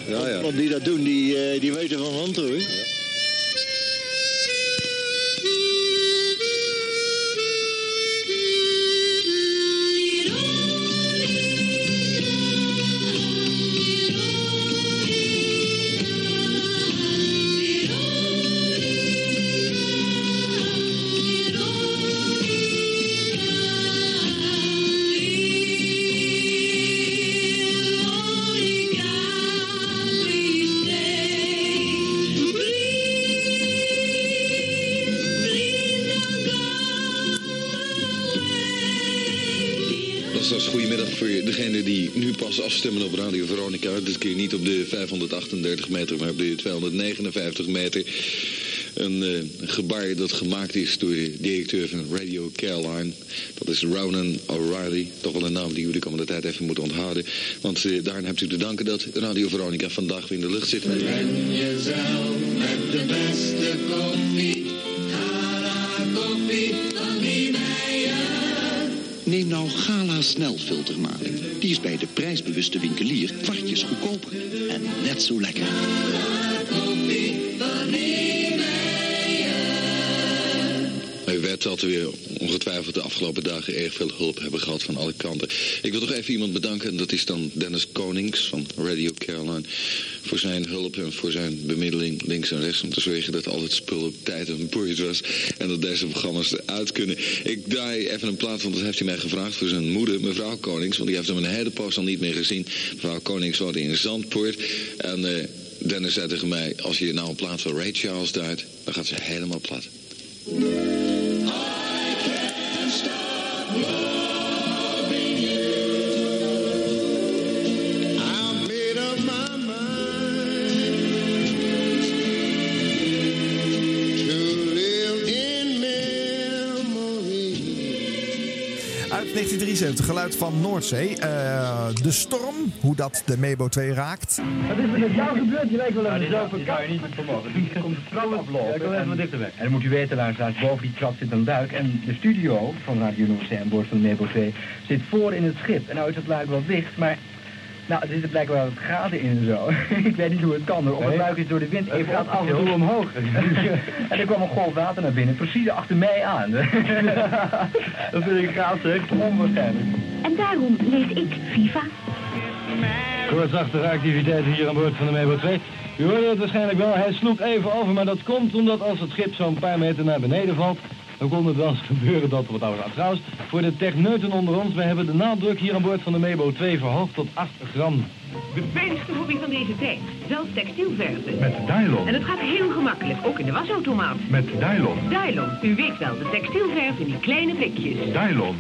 Ja, ja. Want die dat doen, die, eh, die weten van hand hoor. Luisteraars, niet op de 538 meter, maar op de 259 meter. Een eh, gebaar dat gemaakt is door de directeur van Radio Caroline. Dat is Ronan O'Reilly. Toch wel een naam die jullie de komende tijd even moeten onthouden. Want eh, daarin hebt u te danken dat Radio Veronica vandaag weer in de lucht zit. jezelf met de beste koffie. Neem nou Gala snelfiltermaling. Die is bij de prijsbewuste winkelier kwartjes goedkoper. En net zo lekker. Dat we ongetwijfeld de afgelopen dagen erg veel hulp hebben gehad van alle kanten. Ik wil toch even iemand bedanken. En dat is dan Dennis Konings van Radio Caroline. Voor zijn hulp en voor zijn bemiddeling links en rechts. Om te zorgen dat al het spul op tijd en boeit was. En dat deze programma's eruit kunnen. Ik draai even een plaat, want dat heeft hij mij gevraagd voor zijn moeder, mevrouw Konings. Want die heeft hem een hele poos al niet meer gezien. Mevrouw Konings woonde in Zandpoort. En eh, Dennis zei tegen mij, als je nou een plaat van Ray Charles duidt, dan gaat ze helemaal plat. 1973, geluid van Noordzee. Eh, de storm, hoe dat de Mebo 2 raakt. Wat is er met jou gebeurd? Je lijkt wel even zo verkouden. zou je niet vermogen. Die komt de aflopen. Ja, kom even wat dichterbij. En dan moet u weten, luisteraars, boven die trap zit een luik. En de studio van Radio Noordzee aan boord van de Nebo 2 zit voor in het schip. En nou is het luik wel dicht, maar... Nou, er zitten blijkbaar wat gaten in en zo. ik weet niet hoe het kan. hoor. Of het Nee. luik is door de wind Het even gaat af en toe omhoog. en er kwam een golf water naar binnen, precies achter mij aan. dat vind ik gaaf, zeg. Onwaarschijnlijk. En daarom lees ik FIFA. Kortsachtige activiteiten hier aan boord van de Mebo 2. U hoorde het waarschijnlijk wel, hij sloeg even over, maar dat komt omdat als het schip zo'n paar meter naar beneden valt, dan kon het wel eens gebeuren dat er wat ouder gaat. Trouwens, voor de techneuten onder ons, wij hebben de naaddruk hier aan boord van de Mebo 2 verhoogd tot 8 gram. De veiligste hobby van deze tijd. Zelf textielverven. Met Dylon. En het gaat heel gemakkelijk, ook in de wasautomaat. Met Dylon. Dylon, u weet wel, de textielverf in die kleine blikjes. Dylon.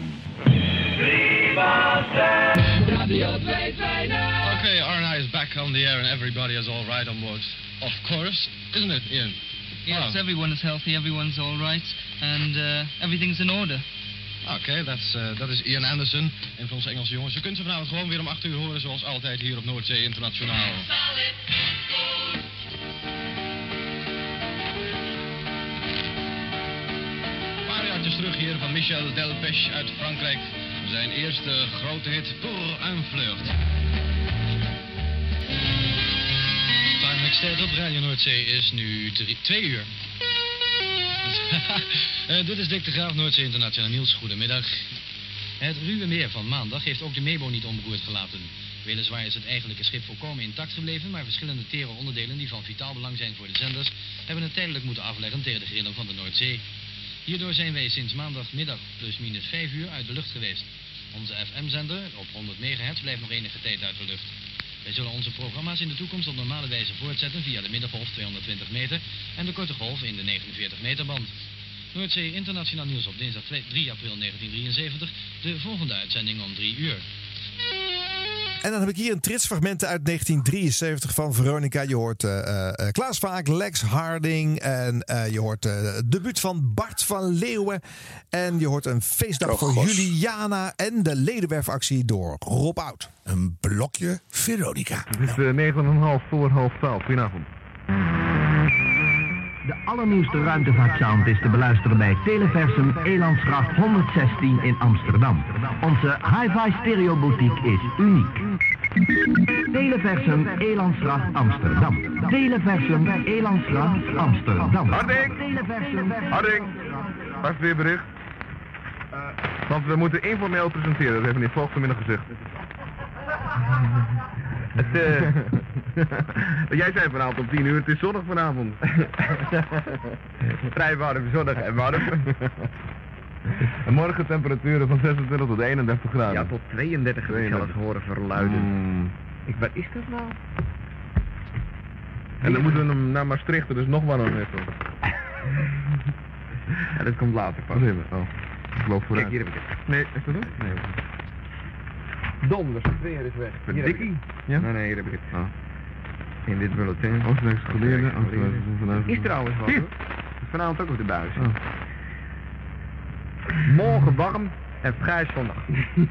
Radio 220. Okay, RNI is back on the air and everybody is all right on board. Of course, isn't it, Ian? Yes, Ah. everyone is healthy, everyone's all right, and uh, everything's in order. Oké, dat is, eh, dat is Ian Anderson, een van onze Engelse jongens. Je kunt ze vanavond gewoon weer om 8 uur horen, zoals altijd hier op Noordzee Internationaal. Een paar jaartjes terug hier van Michel Delpech uit Frankrijk. Zijn eerste grote hit, Pour un flirt. Time extend op Radio Noordzee is nu 2 uur. Eh, dit is Dick de Graaf, Noordzee Internationaal Niels. Goedemiddag. Het ruwe meer van maandag heeft ook de Mebo niet onberoerd gelaten. Weliswaar is het eigenlijke schip volkomen intact gebleven, maar verschillende tere onderdelen die van vitaal belang zijn voor de zenders, hebben het tijdelijk moeten afleggen tegen de grillen van de Noordzee. Hierdoor zijn wij sinds maandagmiddag plus minus 5 uur uit de lucht geweest. Onze FM-zender op 100 MHz blijft nog enige tijd uit de lucht. Wij zullen onze programma's in de toekomst op normale wijze voortzetten via de middengolf 220 meter en de korte golf in de 49 meter band. Noordzee Internationaal Nieuws op dinsdag 2 3 april 1973. De volgende uitzending om 3 uur. En dan heb ik hier een tritsfragment uit 1973 van Veronica. Je hoort eh, eh, Klaas Vaak, Lex Harding. En eh, je hoort eh, het debuut van Bart van Leeuwen. En je hoort een feestdag Oh, voor. Juliana. En de ledenwerfactie door Rob Oud. Een blokje Veronica. Het is uh, 9,5 voor half 12. Goedenavond. De allernieuwste ruimtevaartsound is te beluisteren bij Televersum Elandsgracht 116 in Amsterdam. Onze hi-fi stereo boutique is uniek. Televersum Elandsgracht Amsterdam. Televersum Elandsgracht Amsterdam. Harding! Televersum. Harding! Wacht weer bericht. Want we moeten informeel presenteren, dat heeft meneer Voogd vanmiddag gezegd. Het, eh, jij zei vanavond om 10 uur, het is zonnig vanavond. Vrij warm, zonnig en warm. En morgen temperaturen van 26 tot 31 graden. Ja, tot 32 heb ik zelfs horen verluiden. Mm. Ik, wat is dat nou? En dan moeten we hem naar Maastricht, dus nog warmer even. Ja, dat komt later pas. Oh. Ik loop vooruit. Kijk, hier heb ik het. Nee, is dat het? Nee. Donders, het weer is weg. Het. Ja? Nee, nee, hier heb ik het. Oh. In dit bulletin. Oostenrijkse geleerden. Oostenrijkse vanuit- Is trouwens wat hoor. Vanavond ook op de buis. Oh. Morgen warm en vrij zonnig.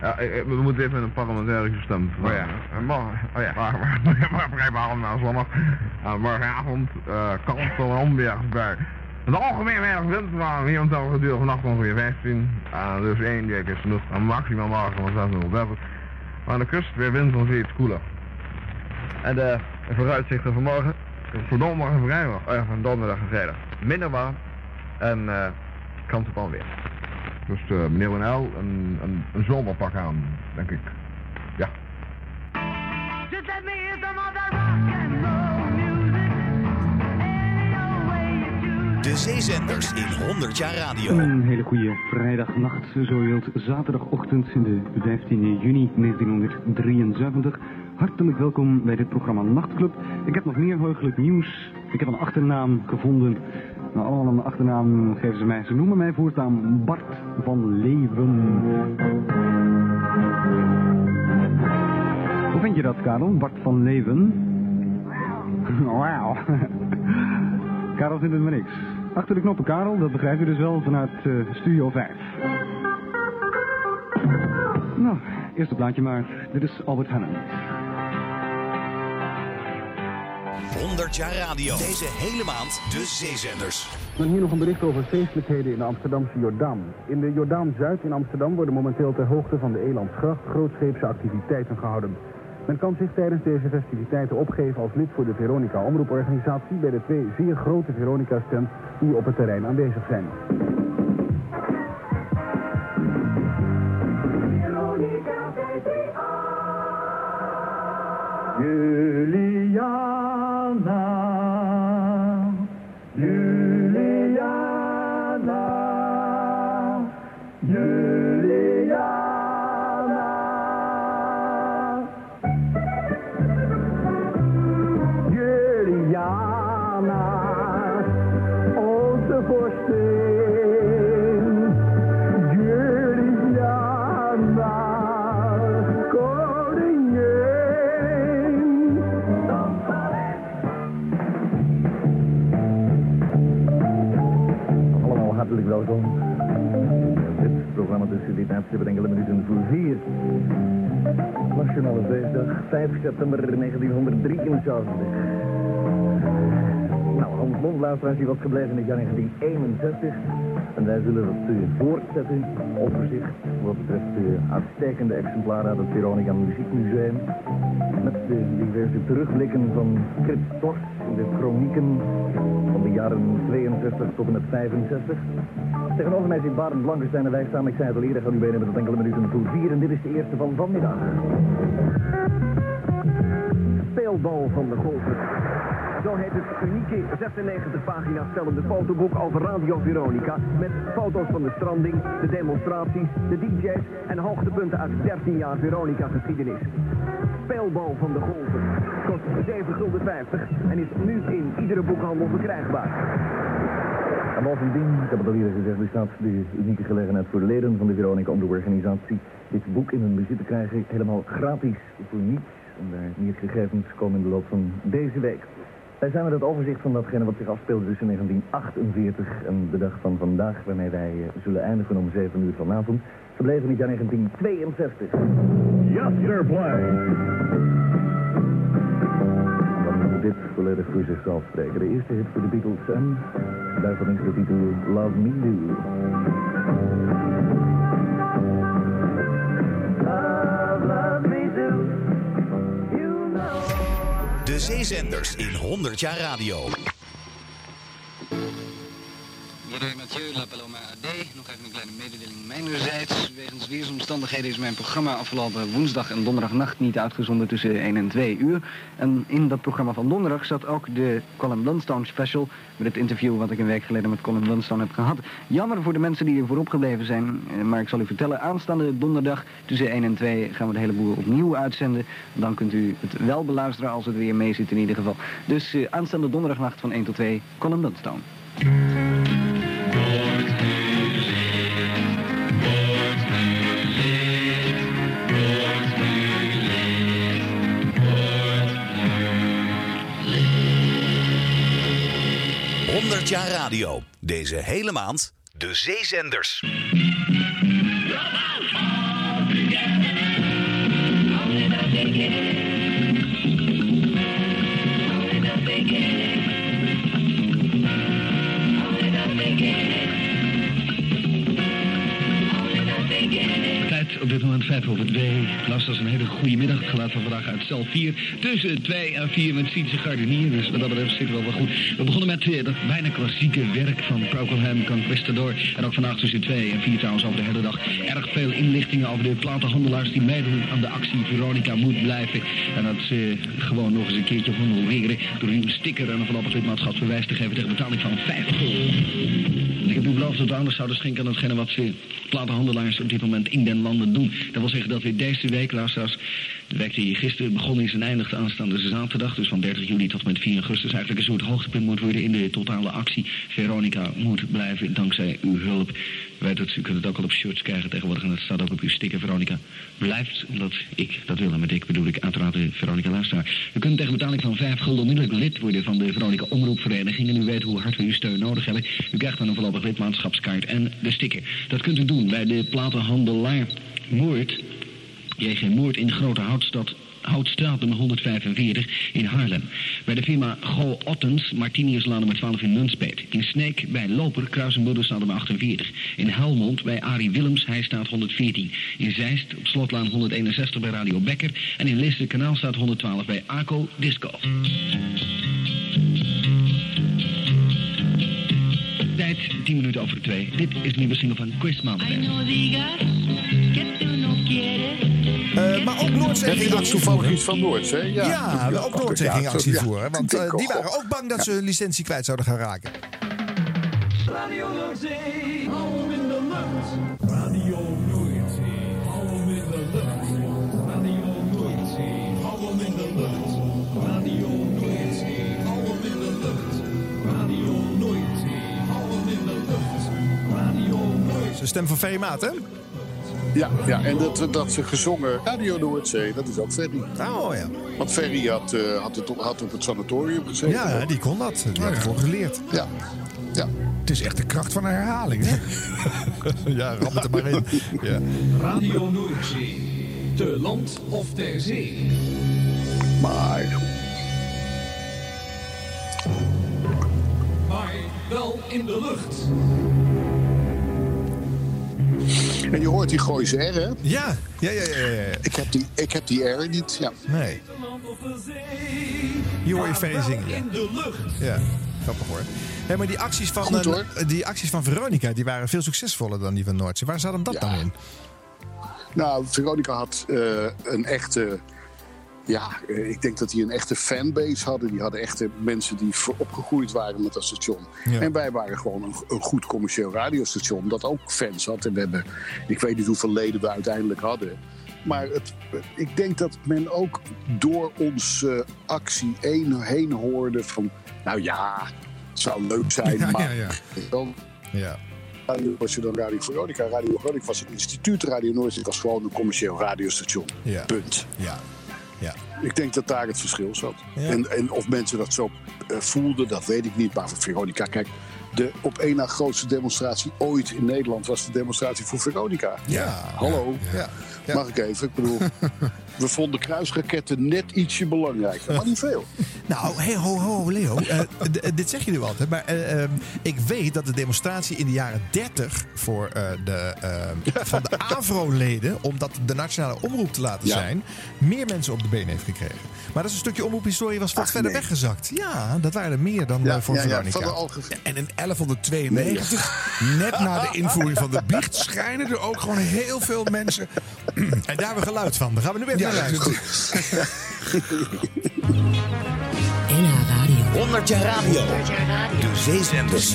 Ja, eh, eh, we moeten even een parlementaire systeem Oh ja, en morgen, oh ja. Maar, vrij warm. Uh, morgenavond uh, kans van onweer bij. Het algemeen weinig wind, maar hier geduurde vannacht ongeveer 15. Uh, dus één week is genoeg. En maximaal morgen van 630. Maar aan de kust weer wind van iets koeler. En de vooruitzichten van morgen? Voor donderdag en vrijdag. Oh van donderdag en vrijdag. Minder warm en eh kans op onweer. Dus uh, meneer Lenel, een, een, een zomerpak aan, denk ik. Ja. Just let me hear some of that rock and roll music. Any old way you choose. De zeezenders in 100 jaar radio. Een hele goede vrijdagnacht, zo wilt. Zaterdagochtend in de 15 juni 1973. Hartelijk welkom bij dit programma Nachtclub. Ik heb nog meer heugelijk nieuws. Ik heb een achternaam gevonden. Nou, allemaal een achternaam geven ze mij. Ze noemen mij voortaan Bart van Leven. Hoe vind je dat, Karel? Bart van Leven? Wauw. Karel vindt het maar niks. Achter de knoppen, Karel, dat begrijp je dus wel vanuit eh, Studio 5. Nou, eerste plaatje maar. Dit is Albert Hannen. 100 jaar radio. Deze hele maand de zeezenders. Dan hier nog een bericht over feestelijkheden in de Amsterdamse Jordaan. In de Jordaan-Zuid in Amsterdam worden momenteel ter hoogte van de Elandsgracht grootscheepse activiteiten gehouden. Men kan zich tijdens deze festiviteiten opgeven als lid voor de Veronica Omroeporganisatie bij de twee zeer grote Veronica-stands die op het terrein aanwezig zijn. Juliana, Programma tussen dit net enkele minuten voor vier. Nationale Feestdag, 5 september 1973. Nou, Hans Mond, luisteraars, die was gebleven in het jaar 1961. En wij zullen dat uh, voortzetten, overzicht, wat betreft de uitstekende exemplaren uit het Veronica Muziekmuseum. Met de diverse terugblikken van Krit Torst in de chronieken van de jaren 62 tot en met 65. Tegenover mij zit Barend Blankenstein en wij staan, ik zei het al eerder, gaan u bijna met enkele minuten voor vier. En dit is de eerste van vanmiddag. Speelbal van de golven. Zo heet het unieke 96 pagina's stellende fotoboek over Radio Veronica. Met foto's van de stranding, de demonstraties, de DJ's en hoogtepunten uit 13 jaar Veronica geschiedenis. Speelbal van de golven. Kost 7,50 gulden en is nu in iedere boekhandel verkrijgbaar. En bovendien, ik heb het al eerder gezegd, bestaat de unieke gelegenheid voor leden van de Veronica om de organisatie dit boek in hun bezit te krijgen helemaal gratis voor niets. En daar meer gegevens komen in de loop van deze week. Wij zijn met het overzicht van datgene wat zich afspeelde tussen 1948 en de dag van vandaag, waarmee wij eh, zullen eindigen om 7 uur vanavond, gebleven in het jaar 1962. Yes, dit volledig voor zichzelf spreken. De eerste hit voor de Beatles en daarvan is de titel Love Me Do. De zeezenders in 100 jaar radio. Meneer Mathieu, La Paloma. Nog even een kleine mededeling mijnerzijds. Wegens weersomstandigheden is mijn programma afgelopen woensdag en donderdagnacht niet uitgezonden tussen 1 en 2 uur. En in dat programma van donderdag zat ook de Colin Blunstone special met het interview wat ik een week geleden met Colin Blunstone heb gehad. Jammer voor de mensen die er voorop gebleven zijn, eh, maar ik zal u vertellen, aanstaande donderdag tussen 1 en 2 gaan we de hele boel opnieuw uitzenden. Dan kunt u het wel beluisteren als het weer mee zit in ieder geval. Dus eh, aanstaande donderdagnacht van 1 tot 2, Colin Blunstone. 100 jaar radio. Deze hele maand de zeezenders. Op dit moment 5 over 2. Luisteraars, een hele goede middag. Het geluid van vandaag uit cel 4. Tussen 2 en 4 met Sietse Gardenier. Dus wat dat betreft zitten we wel goed. We begonnen met uh, dat bijna klassieke werk van Procol Conquistador. En ook vandaag tussen 2 en 4 trouwens over de hele dag. Erg veel inlichtingen over de platenhandelaars die meedoen aan de actie Veronica moet blijven. En dat ze gewoon nog eens een keertje honoreren door een sticker en een voorlopig lidmaatschapsbewijs te geven tegen betaling van 5 gulden. Ik heb u beloofd dat we aandacht zouden schenken aan hetgene wat ze platenhandelaars op dit moment in den landen Dat wil zeggen dat we deze week, luisteraars, de week die gisteren begonnen is en eindigt aanstaande zaterdag, dus van 30 juli tot en met 4 augustus, eigenlijk een soort hoogtepunt moet worden in de totale actie. Veronica moet blijven dankzij uw hulp. Weet het, u kunt het ook al op shirts krijgen tegenwoordig en dat staat ook op uw sticker. Veronica blijft, omdat ik dat wil. En met ik bedoel ik uiteraard de Veronica luisteraar. U kunt tegen betaling van 5 gulden onmiddellijk lid worden van de Veronica Omroepvereniging. En u weet hoe hard we uw steun nodig hebben. U krijgt dan een voorlopig lidmaatschapskaart en de sticker. Dat kunt u doen bij de platenhandelaar Moord. JG Moord in de Grote Houtstad Houtstraat nummer 145 in Haarlem. Bij de firma Go Ottens, Martiniuslaan nummer 12 in Nunspeet. In Sneek bij Loper, Kruisenbuddenstraat nummer 48. In Helmond bij Arie Willems, hij staat 114. In Zeist op Slotlaan 161 bij Radio Becker. En in Lisse Kanaalstraat 112 bij Arco Disco. Tijd 10 minuten over 2. Dit is de nieuwe single van Chris Mountain. Uh, maar ook Noordzee Heb je ging dat actie toevallig voeren. iets van Noordzee? Ja, Ja, Ja, ook Noordzee ging actie ja. voeren. Want eh, denk die waren ook bang dat ze hun licentie kwijt zouden gaan raken. Radio Noordzee, hou hem in de lucht. Radio Noordzee, hou hem in de lucht. Radio Noordzee, hou hem in de lucht. Radio Noordzee, hou hem in de lucht. Radio Noordzee, hou hem in de lucht. Radio Noordzee. Zijn stem van Ferry Maat, hè? Ja, ja, en dat, dat ze gezongen Radio Noordzee, dat is ook Ferry. Oh ja. Want Ferry had, eh, had, het, op- had op het sanatorium gezeten. Ja, die kon dat. Die had ervoor geleerd. Ja. ja. Het is echt de kracht van een herhaling, hè? ja, ram het er maar in. Ja. Radio Noordzee, te land of ter zee. Maar Maar wel in de lucht. En je hoort die Gooise R, hè? Ja, ja, ja, ja. ja. Ik heb die, ik heb die R niet, ja. Nee. Hier hoor je zingen. Ja. In de lucht. ja, grappig hoor. Hé, maar die acties, van, Goed, eh, hoor. die acties van Veronica die waren veel succesvoller dan die van Noordzee. Waar zat hem dat dan in? Nou, Veronica had eh, een echte... Ja, eh, ik denk dat die een echte fanbase hadden. Die hadden echte mensen die opgegroeid waren met dat station. Ja. En wij waren gewoon een, een goed commercieel radiostation dat ook fans had. En we hebben, ik weet niet hoeveel leden we uiteindelijk hadden. Maar het, ik denk dat men ook door onze actie één heen hoorde van... Nou ja, Het zou leuk zijn, Ja, maar... ja, ja. Dan, Ja. radio was je dan Radio Veronica. Radio Veronica was het instituut. Radio Noordzee was gewoon een commercieel radiostation. Punt. Ja. Ja. Ik denk dat daar het verschil zat. Ja. En, en of mensen dat zo eh, voelden, dat weet ik niet. Maar voor Veronica, kijk, de op één na grootste demonstratie ooit in Nederland was de demonstratie voor Veronica. Ja. Hallo. Ja. Ja. Mag ik even? Ik bedoel, we vonden kruisraketten net ietsje belangrijker, maar niet veel. Nou, hey, ho, ho, Leo. Eh, eh, dit zeg je nu altijd. Maar eh, ehm, ik weet dat de demonstratie in de jaren 30 voor, de, van de AVRO-leden, om dat de nationale omroep te laten Ja. zijn, meer mensen op de been heeft gekregen. Maar dat is een stukje omroephistorie was wat Ach, verder nee. weggezakt. Ja, dat waren er meer dan Ja, voor Veronica. van de alge- En in 1192, net na de invoering van de biecht, schijnen er ook gewoon heel veel mensen. En daar hebben we geluid van. Daar gaan we nu even Ja, naar luisteren. NH Radio. 100 jaar radio. De zeezenders.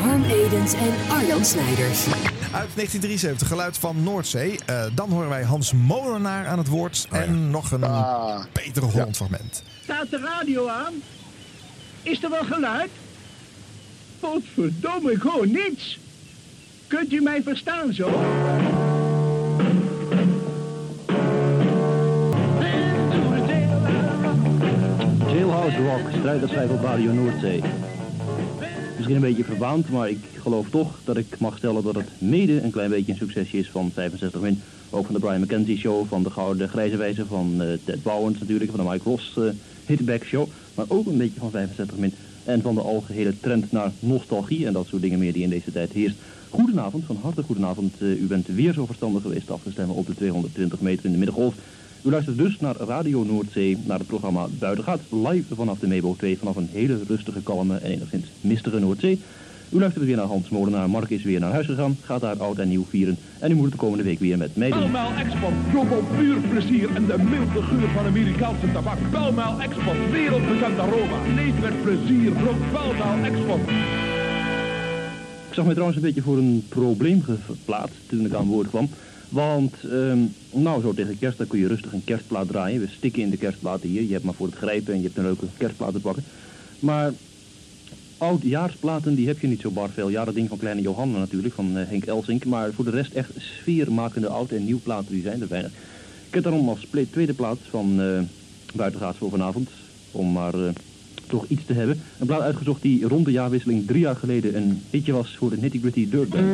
Harm Edens en Arjan Snijders. Uit 1973, geluid van Noordzee. Eh, dan horen wij Hans Molenaar aan het woord. En nog een Ah. Peter Holland fragment. Staat de radio aan? Is er wel geluid? Godverdomme, ik hoor niets. Kunt u mij verstaan zo? Jailhouse Rock, strijderschijf op Noordzee. Misschien een beetje verwaand, maar ik geloof toch dat ik mag stellen dat het mede een klein beetje een succesje is van 65 Min. Ook van de Brian McKenzie Show, van de Gouden Grijze Wijze, van eh, Ted Bowens natuurlijk, van de Mike Ross eh, Hitback Show. Maar ook een beetje van 65 Min. En van de algehele trend naar nostalgie en dat soort dingen meer die in deze tijd heerst. Goedenavond, van harte goedenavond. Eh, u bent weer zo verstandig geweest af te stemmen op de 220 meter in de middengolf. U luistert dus naar Radio Noordzee, naar het programma Buitengaat, live vanaf de Mebo 2, vanaf een hele rustige, kalme en enigszins mistige Noordzee. U luistert weer naar Hans Molenaar, Mark is weer naar huis gegaan, gaat daar oud en nieuw vieren. En u moet het de komende week weer met mij doen. Export, zoveel puur plezier en de milde geur van Amerikaanse tabak. Belmaal Export, wereldbekend aroma. Leef met plezier, rook Belmaal Export. Ik zag me trouwens een beetje voor een probleem geplaatst toen ik aan woord kwam. Want, ehm, nou zo tegen kerst, dan kun je rustig een kerstplaat draaien. We stikken in de kerstplaten hier. Je hebt maar voor het grijpen en je hebt een leuke kerstplaat te pakken. Maar oudjaarsplaten, die heb je niet zo bar veel. Ja, dat ding van Kleine Johanna natuurlijk, van eh, Henk Elsink. Maar voor de rest echt sfeermakende oud- en nieuw platen, die zijn er weinig. Ik heb daarom als tweede plaat van eh Buitengaats voor vanavond, om maar eh, toch iets te hebben. Een plaat uitgezocht die rond de jaarwisseling drie jaar geleden een hitje was voor de Nitty Gritty Dirt Band.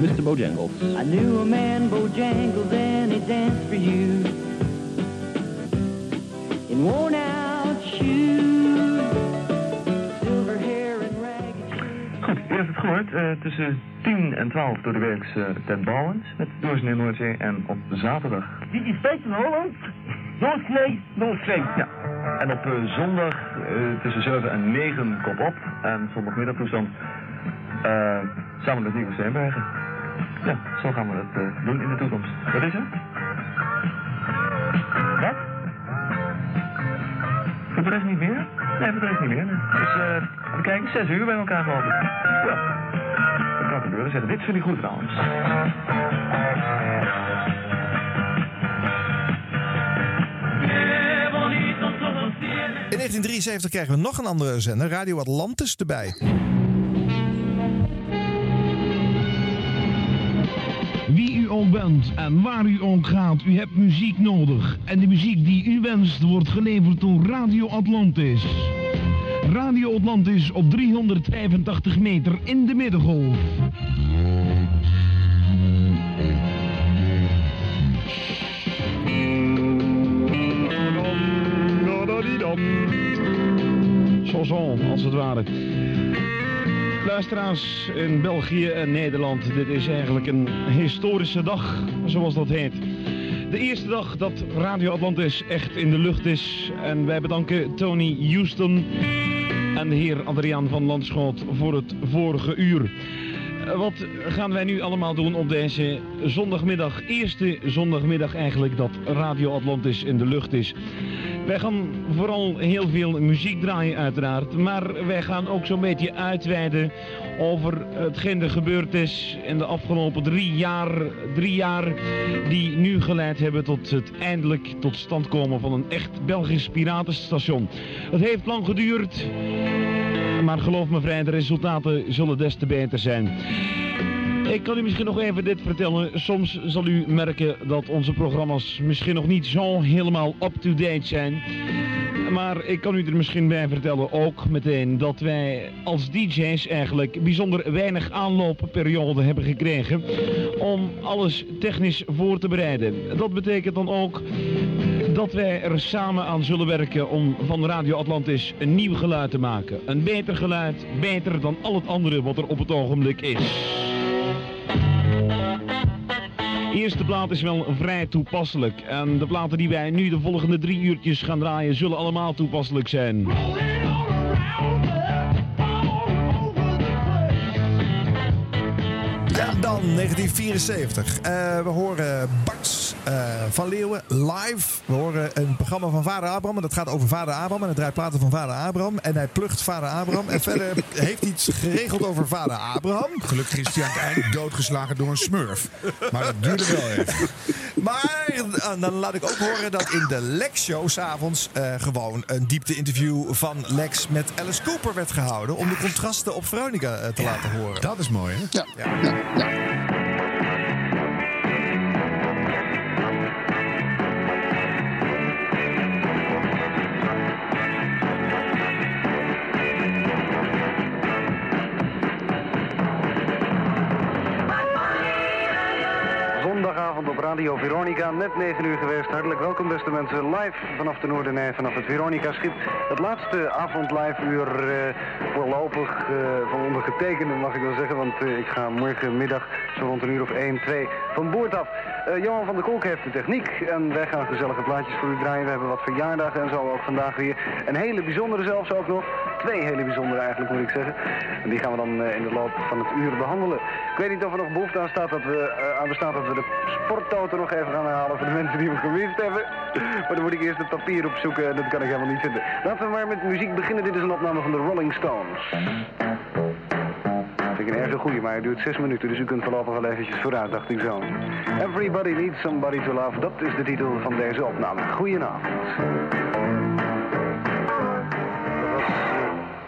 Mr. Bojangles. I knew a man, Bojangles, and he danced for you. In worn out shoes, silver hair and ragged Goed, u heeft het gehoord. eh, tussen 10 en 12 door de weeks eh Ted met Doorsnee Noordzee. En op zaterdag... Dit is Peter Holland. Noordzee, Noordzee. Ja. En op eh, zondag eh, tussen 7 en 9 kop op. En zondagmiddagtoestand eh samen met Nico Steenbergen. Ja, zo gaan we eh, doen in de toekomst. Wat is het? Wat? Voor de rest niet meer? Nee, voor de rest niet meer. Dus eh, we kijken, 6 uur bij elkaar geloof ik. Ja. Dat kan gebeuren. Zeggen, dit vind ik goed trouwens. 1973 krijgen we nog een andere zender, Radio Atlantis, erbij. Wie u ook bent en waar u ook gaat, u hebt muziek nodig. En de muziek die u wenst wordt geleverd door Radio Atlantis. Radio Atlantis op 385 meter in de middengolf. Chanson, als het ware. Luisteraars in België en Nederland, dit is eigenlijk een historische dag, zoals dat heet. De eerste dag dat Radio Atlantis echt in de lucht is. En wij bedanken Tony Houston en de heer Adriaan van Landschoot voor het vorige uur. Eh, Wat gaan wij nu allemaal doen op deze zondagmiddag? Eerste zondagmiddag eigenlijk dat Radio Atlantis in de lucht is. Wij gaan vooral heel veel muziek draaien uiteraard, maar wij gaan ook zo'n beetje uitweiden over hetgeen er gebeurd is in de afgelopen drie jaar, drie jaar die nu geleid hebben tot het eindelijk tot stand komen van een echt Belgisch piratenstation. Het heeft lang geduurd, maar geloof me vrij, de resultaten zullen des te beter zijn. Ik kan u misschien nog even dit vertellen. Soms zal u merken dat onze programma's misschien nog niet zo helemaal up-to-date zijn. Maar ik kan u er misschien bij vertellen ook meteen dat wij als DJ's eigenlijk bijzonder weinig aanloopperiode hebben gekregen om alles technisch voor te bereiden. Dat betekent dan ook dat wij er samen aan zullen werken om van Radio Atlantis een nieuw geluid te maken. Een beter geluid, beter dan al het andere wat er op het ogenblik is. Eerste plaat is wel vrij toepasselijk. En de platen die wij nu de volgende drie uurtjes gaan draaien zullen allemaal toepasselijk zijn. Dan 1974. Eh, we horen Bart eh, van Leeuwen live. We horen een programma van Vader Abraham. En dat gaat over Vader Abraham. En het draait platen van Vader Abraham. En hij plucht Vader Abraham. En verder heeft hij iets geregeld over Vader Abraham. Gelukkig is hij aan het einde doodgeslagen door een smurf. Maar dat duurde wel even. Maar eh, dan laat ik ook horen dat in de Lex Show s'avonds uh, gewoon een diepte-interview van Lex met Alice Cooper werd gehouden. Om de contrasten op Veronica uh, te laten horen. Dat is mooi, hè? Ja. ja. ja. Zondagavond Radio Veronica, net 9 uur geweest. Hartelijk welkom beste mensen, live vanaf de Noordenij, vanaf het Veronica-schip. Het laatste avond live uur uh, voorlopig uh, van ondergetekende mag ik wel zeggen, want uh, ik ga morgenmiddag zo rond een uur of 1, 2 van boord af. Johan van der Kolk heeft de techniek en wij gaan gezellige plaatjes voor u draaien. We hebben wat verjaardagen en zo ook vandaag weer. Een hele bijzondere zelfs ook nog. Twee hele bijzondere eigenlijk moet ik zeggen. En die gaan we dan in de loop van het uur behandelen. Ik weet niet of er nog behoefte aan, staat dat we, aan bestaat dat we de sporttoto nog even gaan herhalen voor de mensen die hem gemist hebben. Maar dan moet ik eerst het papier opzoeken en dat kan ik helemaal niet vinden. Laten we maar met muziek beginnen. Dit is een opname van de Rolling Stones. Ik een erg goeie, maar het duurt zes minuten, dus u kunt voorlopig wel eventjes vooruit, dacht ik zo. Everybody needs somebody to love, dat is de titel van deze opname. Goedenavond.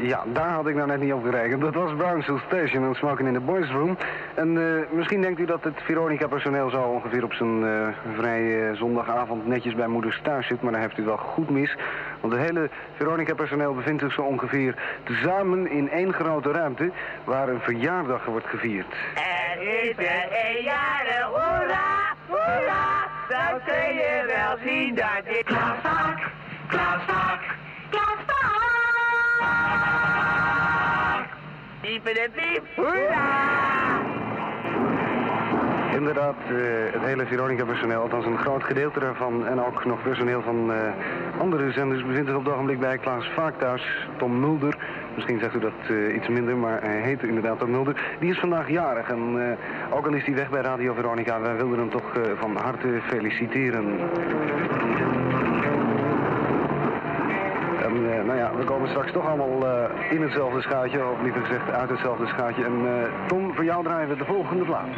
Ja, daar had ik nou net niet op gerekend. Dat was Brownsville Station en Smoking in the Boys Room. En uh, misschien denkt u dat het Veronica-personeel zo ongeveer op zijn uh, vrije zondagavond netjes bij moeders thuis zit. Maar daar heeft u wel goed mis. Want het hele Veronica-personeel bevindt zich zo ongeveer tezamen in één grote ruimte waar een verjaardag wordt gevierd. Er is er een jarig, hoera, hoera. Dan kun je wel zien dat ik Klaas Vaak, Klaas de piep, hoera! Inderdaad, uh, het hele Veronica-personeel, althans een groot gedeelte daarvan... en ook nog personeel van uh, andere zenders bevindt zich op het ogenblik bij Klaas Vaak thuis. Tom Mulder, misschien zegt u dat uh, iets minder, maar hij heette inderdaad Tom Mulder. Die is vandaag jarig en ook al is hij weg bij Radio Veronica... wij wilden hem toch van harte feliciteren. En nou ja, we komen straks toch allemaal in hetzelfde schuitje, of liever gezegd uit hetzelfde schuitje. En Tom, voor jou draaien we de volgende plaat.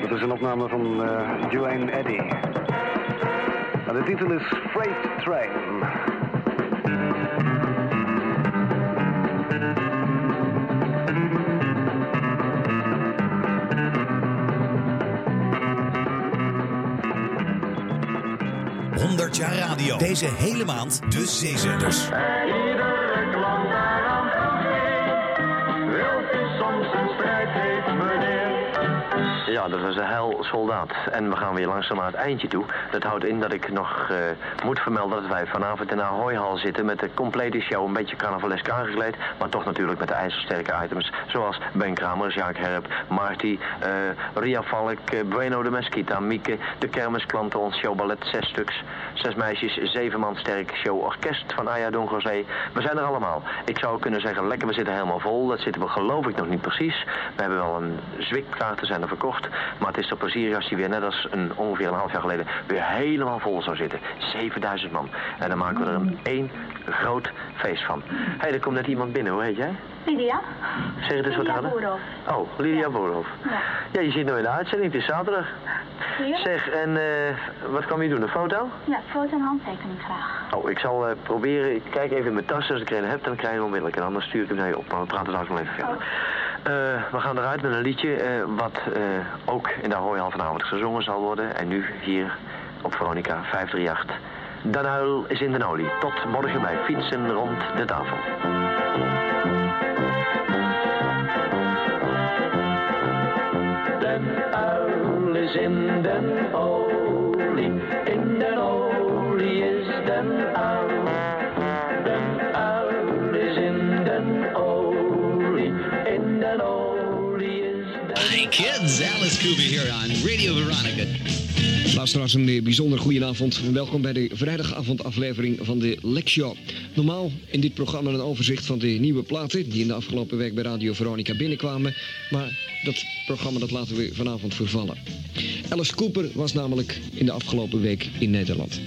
Dat is een opname van Joanne Eddy. De titel is Freight Train. jaar radio. Deze hele maand de zeezenders. Ja, dat was een hel soldaat. En we gaan weer langzaam naar het eindje toe. Dat houdt in dat ik nog uh, moet vermelden dat wij vanavond in de Ahoyhal zitten met de complete show. Een beetje carnavalesk aangekleed, maar toch natuurlijk met de ijzersterke items. Zoals Ben Kramer, Jacques Herp, Marty, uh, Ria Valk, uh, Bueno de Mesquita, Mieke, de kermisklanten, ons showballet, zes stuks. Zes meisjes, zeven man sterk showorkest van Aya Don José. We zijn er allemaal. Ik zou kunnen zeggen, lekker, we zitten helemaal vol. Dat zitten we geloof ik nog niet precies. We hebben wel een zwikkaarten zijn er verkocht. Maar het is toch plezierig als die weer, net als een, ongeveer een half jaar geleden, weer helemaal vol zou zitten. 7000 man. En dan maken we er een één groot feest van. Hé, hey, er komt net iemand binnen. Hoe heet jij? Lydia? Zeg het eens wat Lydia harder. Boerhoff. Oh, Lydia Boerhoff. Ja. Ja, je zit nu in de uitzending. Het is zaterdag. Hier? Zeg, en eh, wat kwam je doen? Een foto? Ja, foto en handtekening graag. Oh, ik zal eh, proberen. Ik kijk even in mijn tas. Als ik er een heb, dan krijg je hem onmiddellijk. En anders stuur ik hem naar je op. Maar we praten straks nog even verder. Eh, we gaan eruit met een liedje wat ook in de Ahoy vanavond gezongen zal worden. En nu hier op Veronica 538. Dan Huil is in de olie. Tot morgen bij Fietsen rond de tafel. In den in den olie is den uil. Den is in den in den is den Hey kids, Alice Cooper here on Radio Veronica. Luisteraars, een eh, bijzonder goede avond. Welkom bij de vrijdagavondaflevering van de Lex Show. Normaal in dit programma een overzicht van de nieuwe platen... die in de afgelopen week bij Radio Veronica binnenkwamen. Maar dat programma dat laten we vanavond vervallen. Alice Cooper was namelijk in de afgelopen week in Nederland.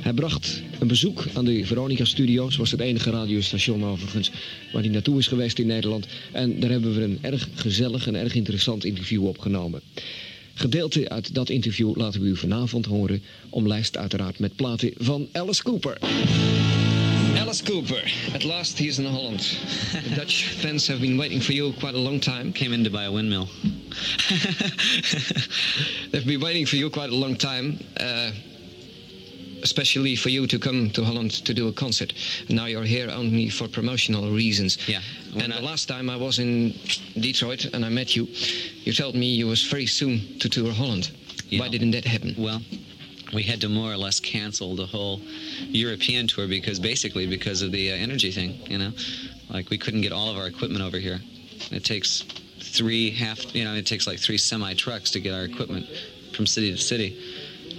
Hij bracht een bezoek aan de Veronica-studio's. was het enige radiostation overigens waar hij naartoe is geweest in Nederland. En daar hebben we een erg gezellig en erg interessant interview opgenomen. Gedeelte uit dat interview laten we u vanavond horen, omlijst uiteraard met platen van Alice Cooper. Alice Cooper, at last he is in Holland. The Dutch fans have been waiting for you quite a long time. Came in to buy a windmill. They've been waiting for you quite a long time. Uh, especially for you to come to Holland to do a concert. Now you're here only for promotional reasons. Yeah. And the last time I was in Detroit and I met you, you told me you was very soon to tour Holland. Why didn't that happen? Well, we had to more or less cancel the whole European tour because basically because of the uh, energy thing, you know, like we couldn't get all of our equipment over here. It takes three half, you know, it takes like three semi trucks to get our equipment from city to city.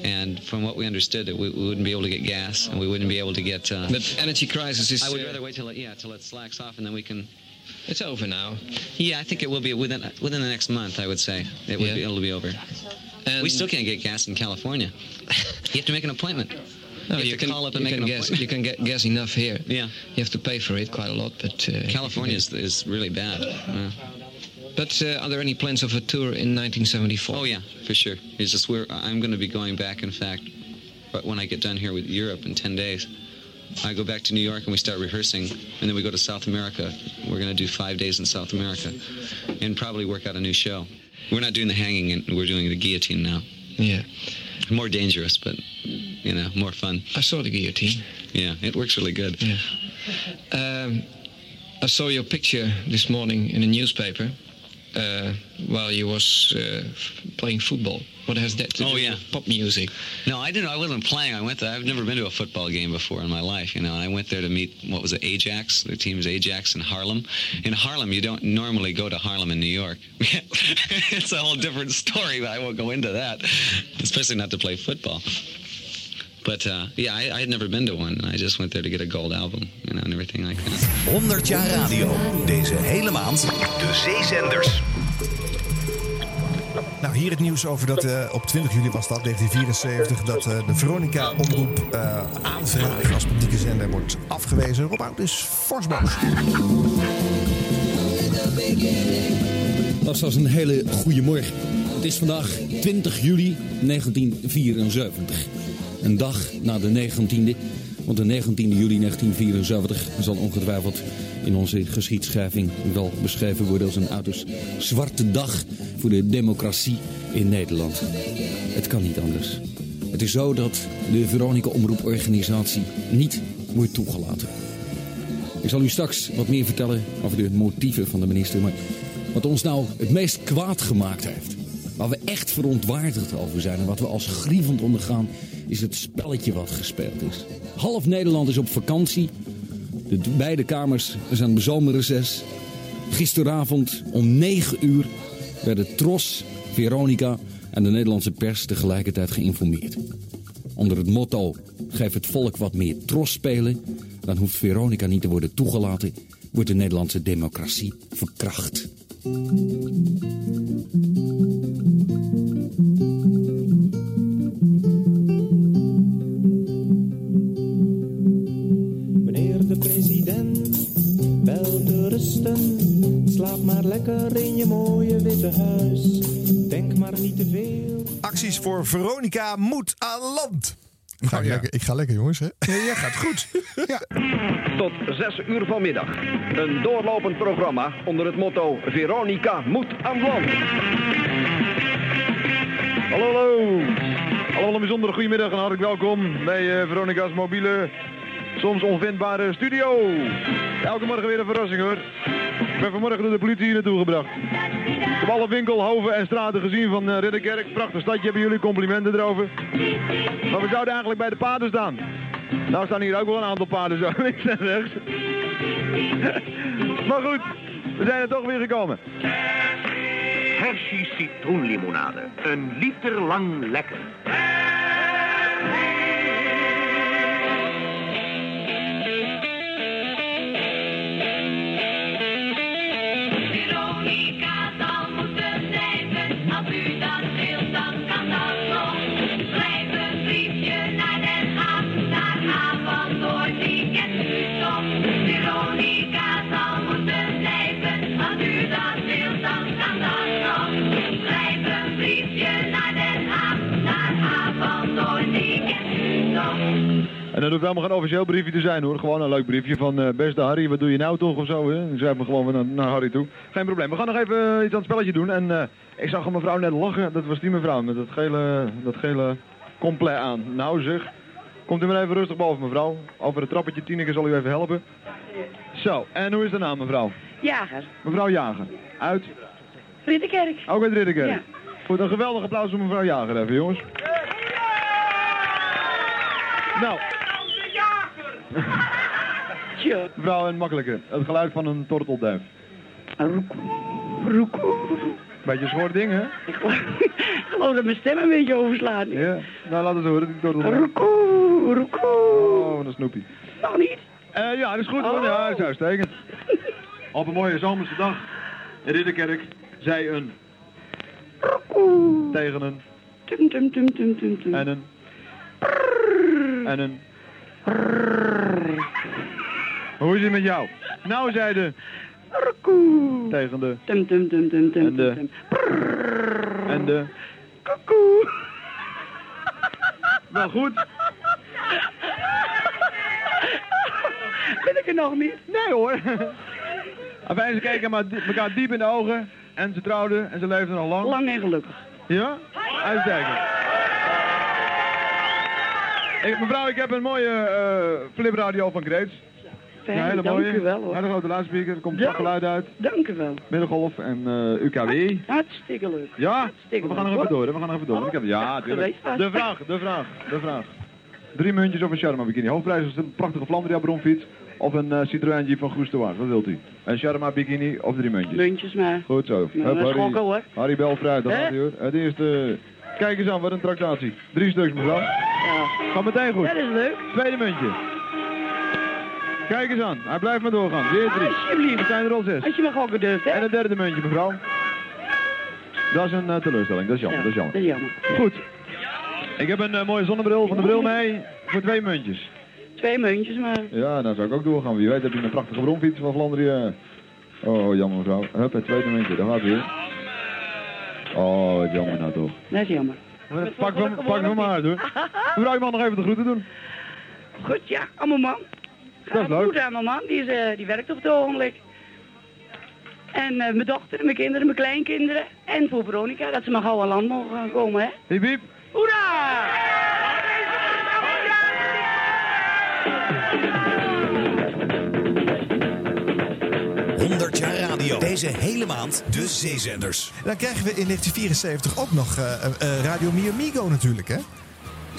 And from what we understood, that we, we wouldn't be able to get gas, and we wouldn't be able to get. Uh, But energy crisis is. I would uh, rather wait till it, yeah, till it slacks off, and then we can. It's over now. Yeah, I think it will be within within the next month. I would say it would Yeah. be, it'll be over. And- we still can't get gas in California. you have to make an appointment. No, you, you, can, call up and make an guess. appointment. You can get gas enough here. Yeah. You have to pay for it quite a lot, but uh, California is, is really bad. Yeah. But uh, are there any plans of a tour in 1974? Oh yeah, for sure. It's just we're I'm going to be going back. In fact, but when I get done here with Europe in ten days, I go back to New York and we start rehearsing, and then we go to South America. We're going to do five days in South America, and probably work out a new show. We're not doing the hanging, and we're doing the guillotine now. Yeah. More dangerous, but you know, more fun. I saw the guillotine. Yeah, it works really good. Yeah. Um, I saw your picture this morning in a newspaper uh, while you was uh, playing football. What has that to Oh, do yeah. with pop music? No, I didn't. I wasn't playing. I went there. I've never been to a football game before in my life, you know. And I went there to meet what was it, Ajax? The team is Ajax in Harlem. In Harlem, you don't normally go to Harlem in New York. it's a whole different story, but I won't go into that. Especially not to play football. But uh, yeah, I, I had never been to one, and I just went there to get a gold album, you know, and everything like that. 100 jaar radio. Deze hele maand de zeezenders. Nou, hier het nieuws over dat eh, op 20 juli was dat, 1974, dat eh, de Veronica-omroep eh aanvraag als publieke zender wordt afgewezen. Rob Oud is fors boos. Dat was een hele goede morgen. Het is vandaag 20 juli 1974. Een dag na de 19e. Want de 19 juli 1974 zal ongetwijfeld in onze geschiedschrijving wel beschreven worden als een uiterst zwarte dag voor de democratie in Nederland. Het kan niet anders. Het is zo dat de Veronica Omroeporganisatie niet wordt toegelaten. Ik zal u straks wat meer vertellen over de motieven van de minister. Maar wat ons nou het meest kwaad gemaakt heeft. Waar we echt verontwaardigd over zijn en wat we als grievend ondergaan. Is het spelletje wat gespeeld is. Half Nederland is op vakantie. De beide kamers zijn bezomerreces. Gisteravond om 9 uur werden Tros, Veronica en de Nederlandse pers tegelijkertijd geïnformeerd. Onder het motto: geef het volk wat meer tros spelen, dan hoeft Veronica niet te worden toegelaten, wordt de Nederlandse democratie verkracht. Lekker in je mooie witte huis. Denk maar niet te veel. Acties voor Veronica moet aan land. Ik ga, Oh, ja. lekker, ik ga lekker, jongens. Hè? Ja, jij gaat goed. Ja. Tot 6 uur vanmiddag. Een doorlopend programma onder het motto Veronica moet aan land. Hallo, hallo. Allemaal een bijzondere goedemiddag en hartelijk welkom bij eh, Veronica's mobiele, soms onvindbare studio. Elke morgen weer een verrassing hoor. Ik ben vanmorgen door de politie hier naartoe gebracht. Ik heb alle winkel, hoven en straten gezien van eh, Ridderkerk. Prachtig stadje, hebben jullie complimenten erover. Maar we zouden eigenlijk bij de paden staan. Nou staan hier ook wel een aantal paden zo, links en rechts. maar goed, we zijn er toch weer gekomen. Hershey citroenlimonade. Een liter lang lekker. En dat hoeft helemaal geen officieel briefje te zijn hoor. Gewoon een leuk briefje van eh, beste Harry, wat doe je nou toch of zo. Hè? Ik schrijf me gewoon naar, naar Harry toe. Geen probleem. We gaan nog even eh, iets aan het spelletje doen. En eh, ik zag een mevrouw net lachen. Dat was die mevrouw met dat gele, dat gele complet aan. Nou zeg. Komt u maar even rustig boven mevrouw. Over het trappetje. Tineke zal u even helpen. Zo, en hoe is de naam mevrouw? Jager. Mevrouw Jager. Uit? Ridderkerk. Ook uit Ridderkerk. Ja. Goed, een geweldig applaus voor mevrouw Jager even jongens. Nou. Mevrouw, een makkelijke. Het geluid van een tortelduif. Beetje een schoor ding, hè? Ik geloof dat mijn stem een beetje overslaat. nu. Ja. Nou, laat het horen, die tortelduif. Roekoe, roekoe. Oh, een snoepie. Nog niet? Eh, ja, dat is goed hoor. Ja, dat is uitstekend. Op een mooie zomerse dag in Ridderkerk zei een... Tegen een... Tum, tum, tum, tum, tum, tum. En een... En een... Hoe is het met jou? Nou, zei de... Tegen de... Tum, tum, tum, tum, tum, En de... tum. En de... Koekoe. Wel goed. Ben ik er nog niet? Nee hoor. Enfin, ze keken maar die- elkaar diep in de ogen. En ze trouwden en ze leefden nog lang. Lang en gelukkig. Ja? Uitstekend. Ik, mevrouw, ik heb een mooie eh flipradio van Greets. Fijn, Ja, hele dank mooie. u wel, hoor. Hele grote luidspreker, er komt Ja. geluid uit. Dank u wel. Middengolf en eh, UKW. Hartstikke leuk. Ja, Hartstikke we gaan nog even door, hè, we gaan nog even door. Ik heb, ja, geweest De vraag, de vraag, de vraag. Drie muntjes of een Sharma bikini. Hoofdprijs is een prachtige Flandria bronfiets of een eh, Citroën Jeep van Goes de Waard. Wat wilt u? Een Sharma bikini of drie muntjes? Muntjes maar. Goed zo. Nou, Hup, Harry, hoor. Harry bel fruit, dat gaat hij hoor. Het eerste... Kijk eens aan, wat een tractatie. Drie stuks mevrouw. Ja. Gaat meteen goed. Dat is leuk. Tweede muntje. Kijk eens aan, hij blijft maar doorgaan. Weer drie. Alsjeblieft. Het zijn er al zes. Als je maar gokken durft, hè? En het derde muntje mevrouw. Dat is een eh, teleurstelling, dat is jammer, Ja, dat is jammer. dat is jammer. Goed. Ik heb een eh, mooie zonnebril van de bril mee voor twee muntjes. Twee muntjes maar. Ja, nou zou ik ook doorgaan. Wie weet heb je een prachtige bronfiets van Vlaanderen. Oh, jammer mevrouw. Hup, het tweede muntje, daar gaat weer. Oh, wat jammer nou toch. Dat is jammer. Pak van, pak van maar hoor. Mevrouw, je mag nog even de groeten doen. Goed, ja. Aan mijn man. Dat is leuk. Goed aan mijn man. Die, is, eh, die werkt op het ogenblik. En eh, mijn dochter, mijn kinderen, mijn kleinkinderen. En voor Veronica, dat ze maar gauw aan land mogen gaan komen, hè. Hiep hiep. Hoera! Radio. Deze hele maand de zeezenders. Dan krijgen we in 1974 ook nog eh, eh, Radio Mi Amigo natuurlijk, hè?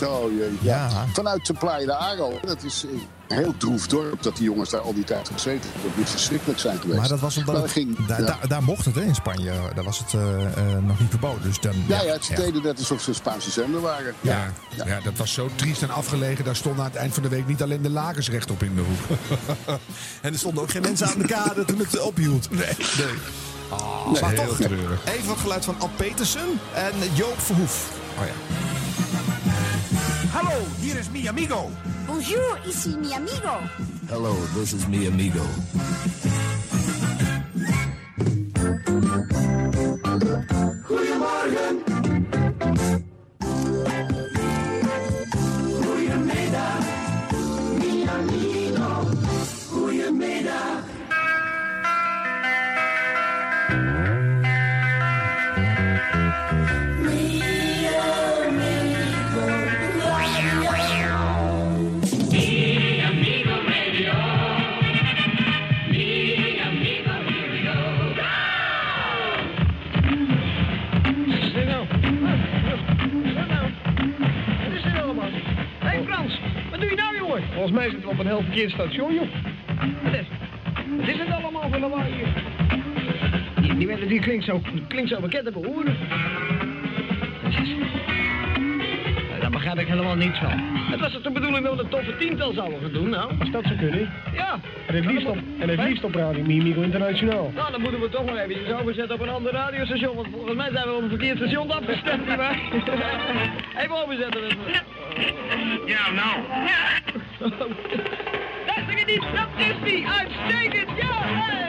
Oh jee. Ja. Vanuit de Playa de Aro. Dat is een heel droef dorp dat die jongens daar al die tijd gezeten hebben. Dat moet verschrikkelijk zijn geweest. Maar dat was omdat Maar het- dat ging, daar, ja. daar, daar mocht het hè, in Spanje. Daar was het eh, eh, nog niet verboden. Dus dan, Ja, ja, ze deden net alsof ze een Spaanse zender waren. Ja, ja. dat was zo triest en afgelegen. Daar stonden aan het eind van de week niet alleen de lakens rechtop in de hoek. en er stonden ook geen mensen aan de kade toen het ophield. Nee, nee. Ah, maar heel toch, treurig. even wat geluid van Al Petersen en Joop Verhoef. Oh ja. Hallo, hier is mi amigo. Bonjour, ici mi amigo. Hello, this is mi amigo. Zitten we op een heel verkeerd station, joh. Wat is het allemaal voor lawaai hier? Die, die, klinkt, zo, klinkt zo bekend te behoren. Daar begrijp ik helemaal niets van. Het was toch de bedoeling dat we een toffe tiental zouden gaan doen, nou? Als dat zou kunnen. Ja. En het liefst op, en het liefst op Radio Mimigo Internationaal. Nou, dan moeten we toch nog even overzetten op een ander radiostation, want volgens mij zijn we op een verkeerd station afgestemd, nietwaar? even overzetten. Ja, nou. Is dat is die. Uitstekend, ja, hey.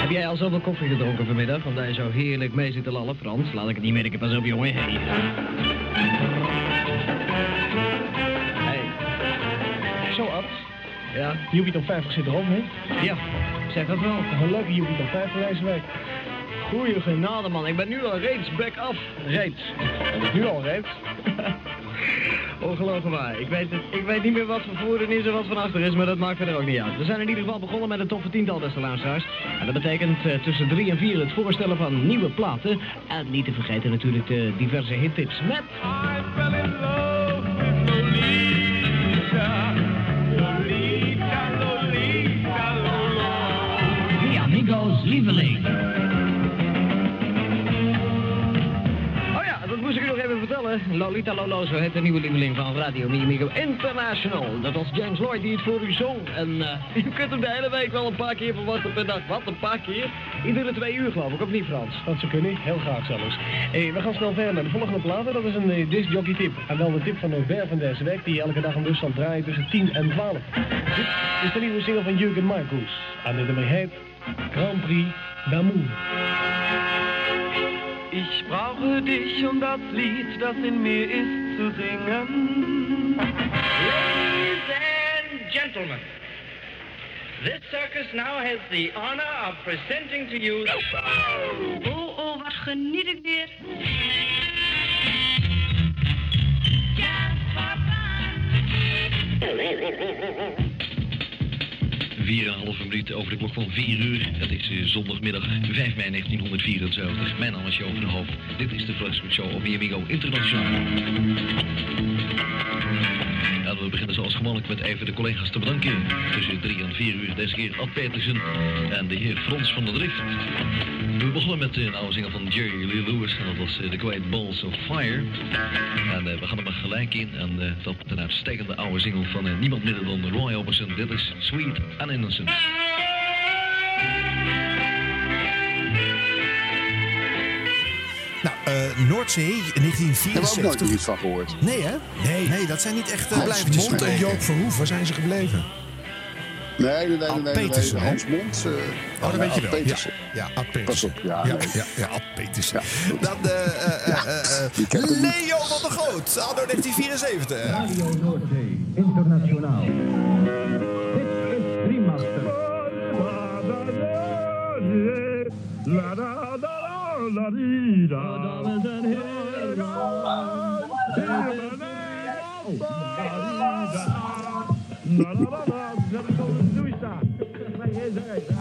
Heb jij al zoveel koffie gedronken vanmiddag? Want hij zou heerlijk mee zitten lallen, Frans. Laat ik het niet merken, pas op, jongen. Hey. hey. Zo, Ad. Ja? Je 50 zit erom, hè? Ja zeg dat wel. Een leuke Yuki Top 50 deze week. Goeie genade, man. Ik ben nu al reeds back af. Reeds. Nu al reeds. Ongelooflijk waar. Ik weet, het, ik weet niet meer wat van voren is en wat van achter is, maar dat maakt er ook niet uit. We zijn in ieder geval begonnen met een toffe tiental, beste luisteraars. En dat betekent eh, tussen drie en vier het voorstellen van nieuwe platen. En niet te vergeten natuurlijk de diverse hittips met... Mi lieveling. Oh ja, dat moest ik u nog even vertellen. Lolita Lolo, zo heet de nieuwe lieveling van Radio Mi Amigo International. Dat was James Lloyd die het voor u zong. En eh, u kunt hem de hele week wel een paar keer verwachten per dag. Wat, een paar keer? Iedere twee uur geloof ik, of niet Frans? Dat zou kunnen, heel graag zelfs. Hey, we gaan snel verder naar de volgende platen. Dat is een uh, discjockey tip. En wel de tip van Norbert van deze week, die elke dag een busstand draait tussen 10 en 12. Dit is de nieuwe single van Jürgen Marcus. En de nummer heet Grand Prix d'Amour. Ich brauche dich, um das Lied, das in mir ist, zu singen. Ladies and gentlemen, this circus now has the honor of presenting to you... Oh, oh, wat geniet ik weer. 4,5 minuut over de klok van 4 uur. Het is eh, zondagmiddag 5 mei 1974. Mijn naam is Jo van Hoofd. Dit is de Flashback Show op Miamigo Internationaal. We beginnen zoals gewoonlijk met even de collega's te bedanken. Tussen 3 en 4 uur deze keer Ad Petersen en de heer Frans van der Drift. We begonnen met een oude zinger van Jerry Lee Lewis en dat was eh, The Great Balls of Fire. En eh, we gaan er maar gelijk in en eh, dat een uitstekende oude single van niemand minder dan Roy Orbison. Dit is Sweet and Innocent. Nou, eh, Noordzee, Hebben we ook nooit 1974. iets van gehoord. Nee, hè? Nee. Nee, dat zijn niet echt uh, Hans blijvertjes Mond en. Joop Verhoef, waar zijn ze gebleven? Nee, nee, nee, nee, nee, nee, Petersen, hè? Hans Mond. eh, Oh, dat weet je Ad wel. Petersen. Ja, ja Ad Pas Petersen. op, ja. Ja, nee. ja, ja, Ad Petersen. Dan eh, eh, eh, eh, die kent hem niet. Leo van der Groot, anno 1974. Radio Noordzee Internationaal. Dit is Dreammaster. La la di da. Dames en heren.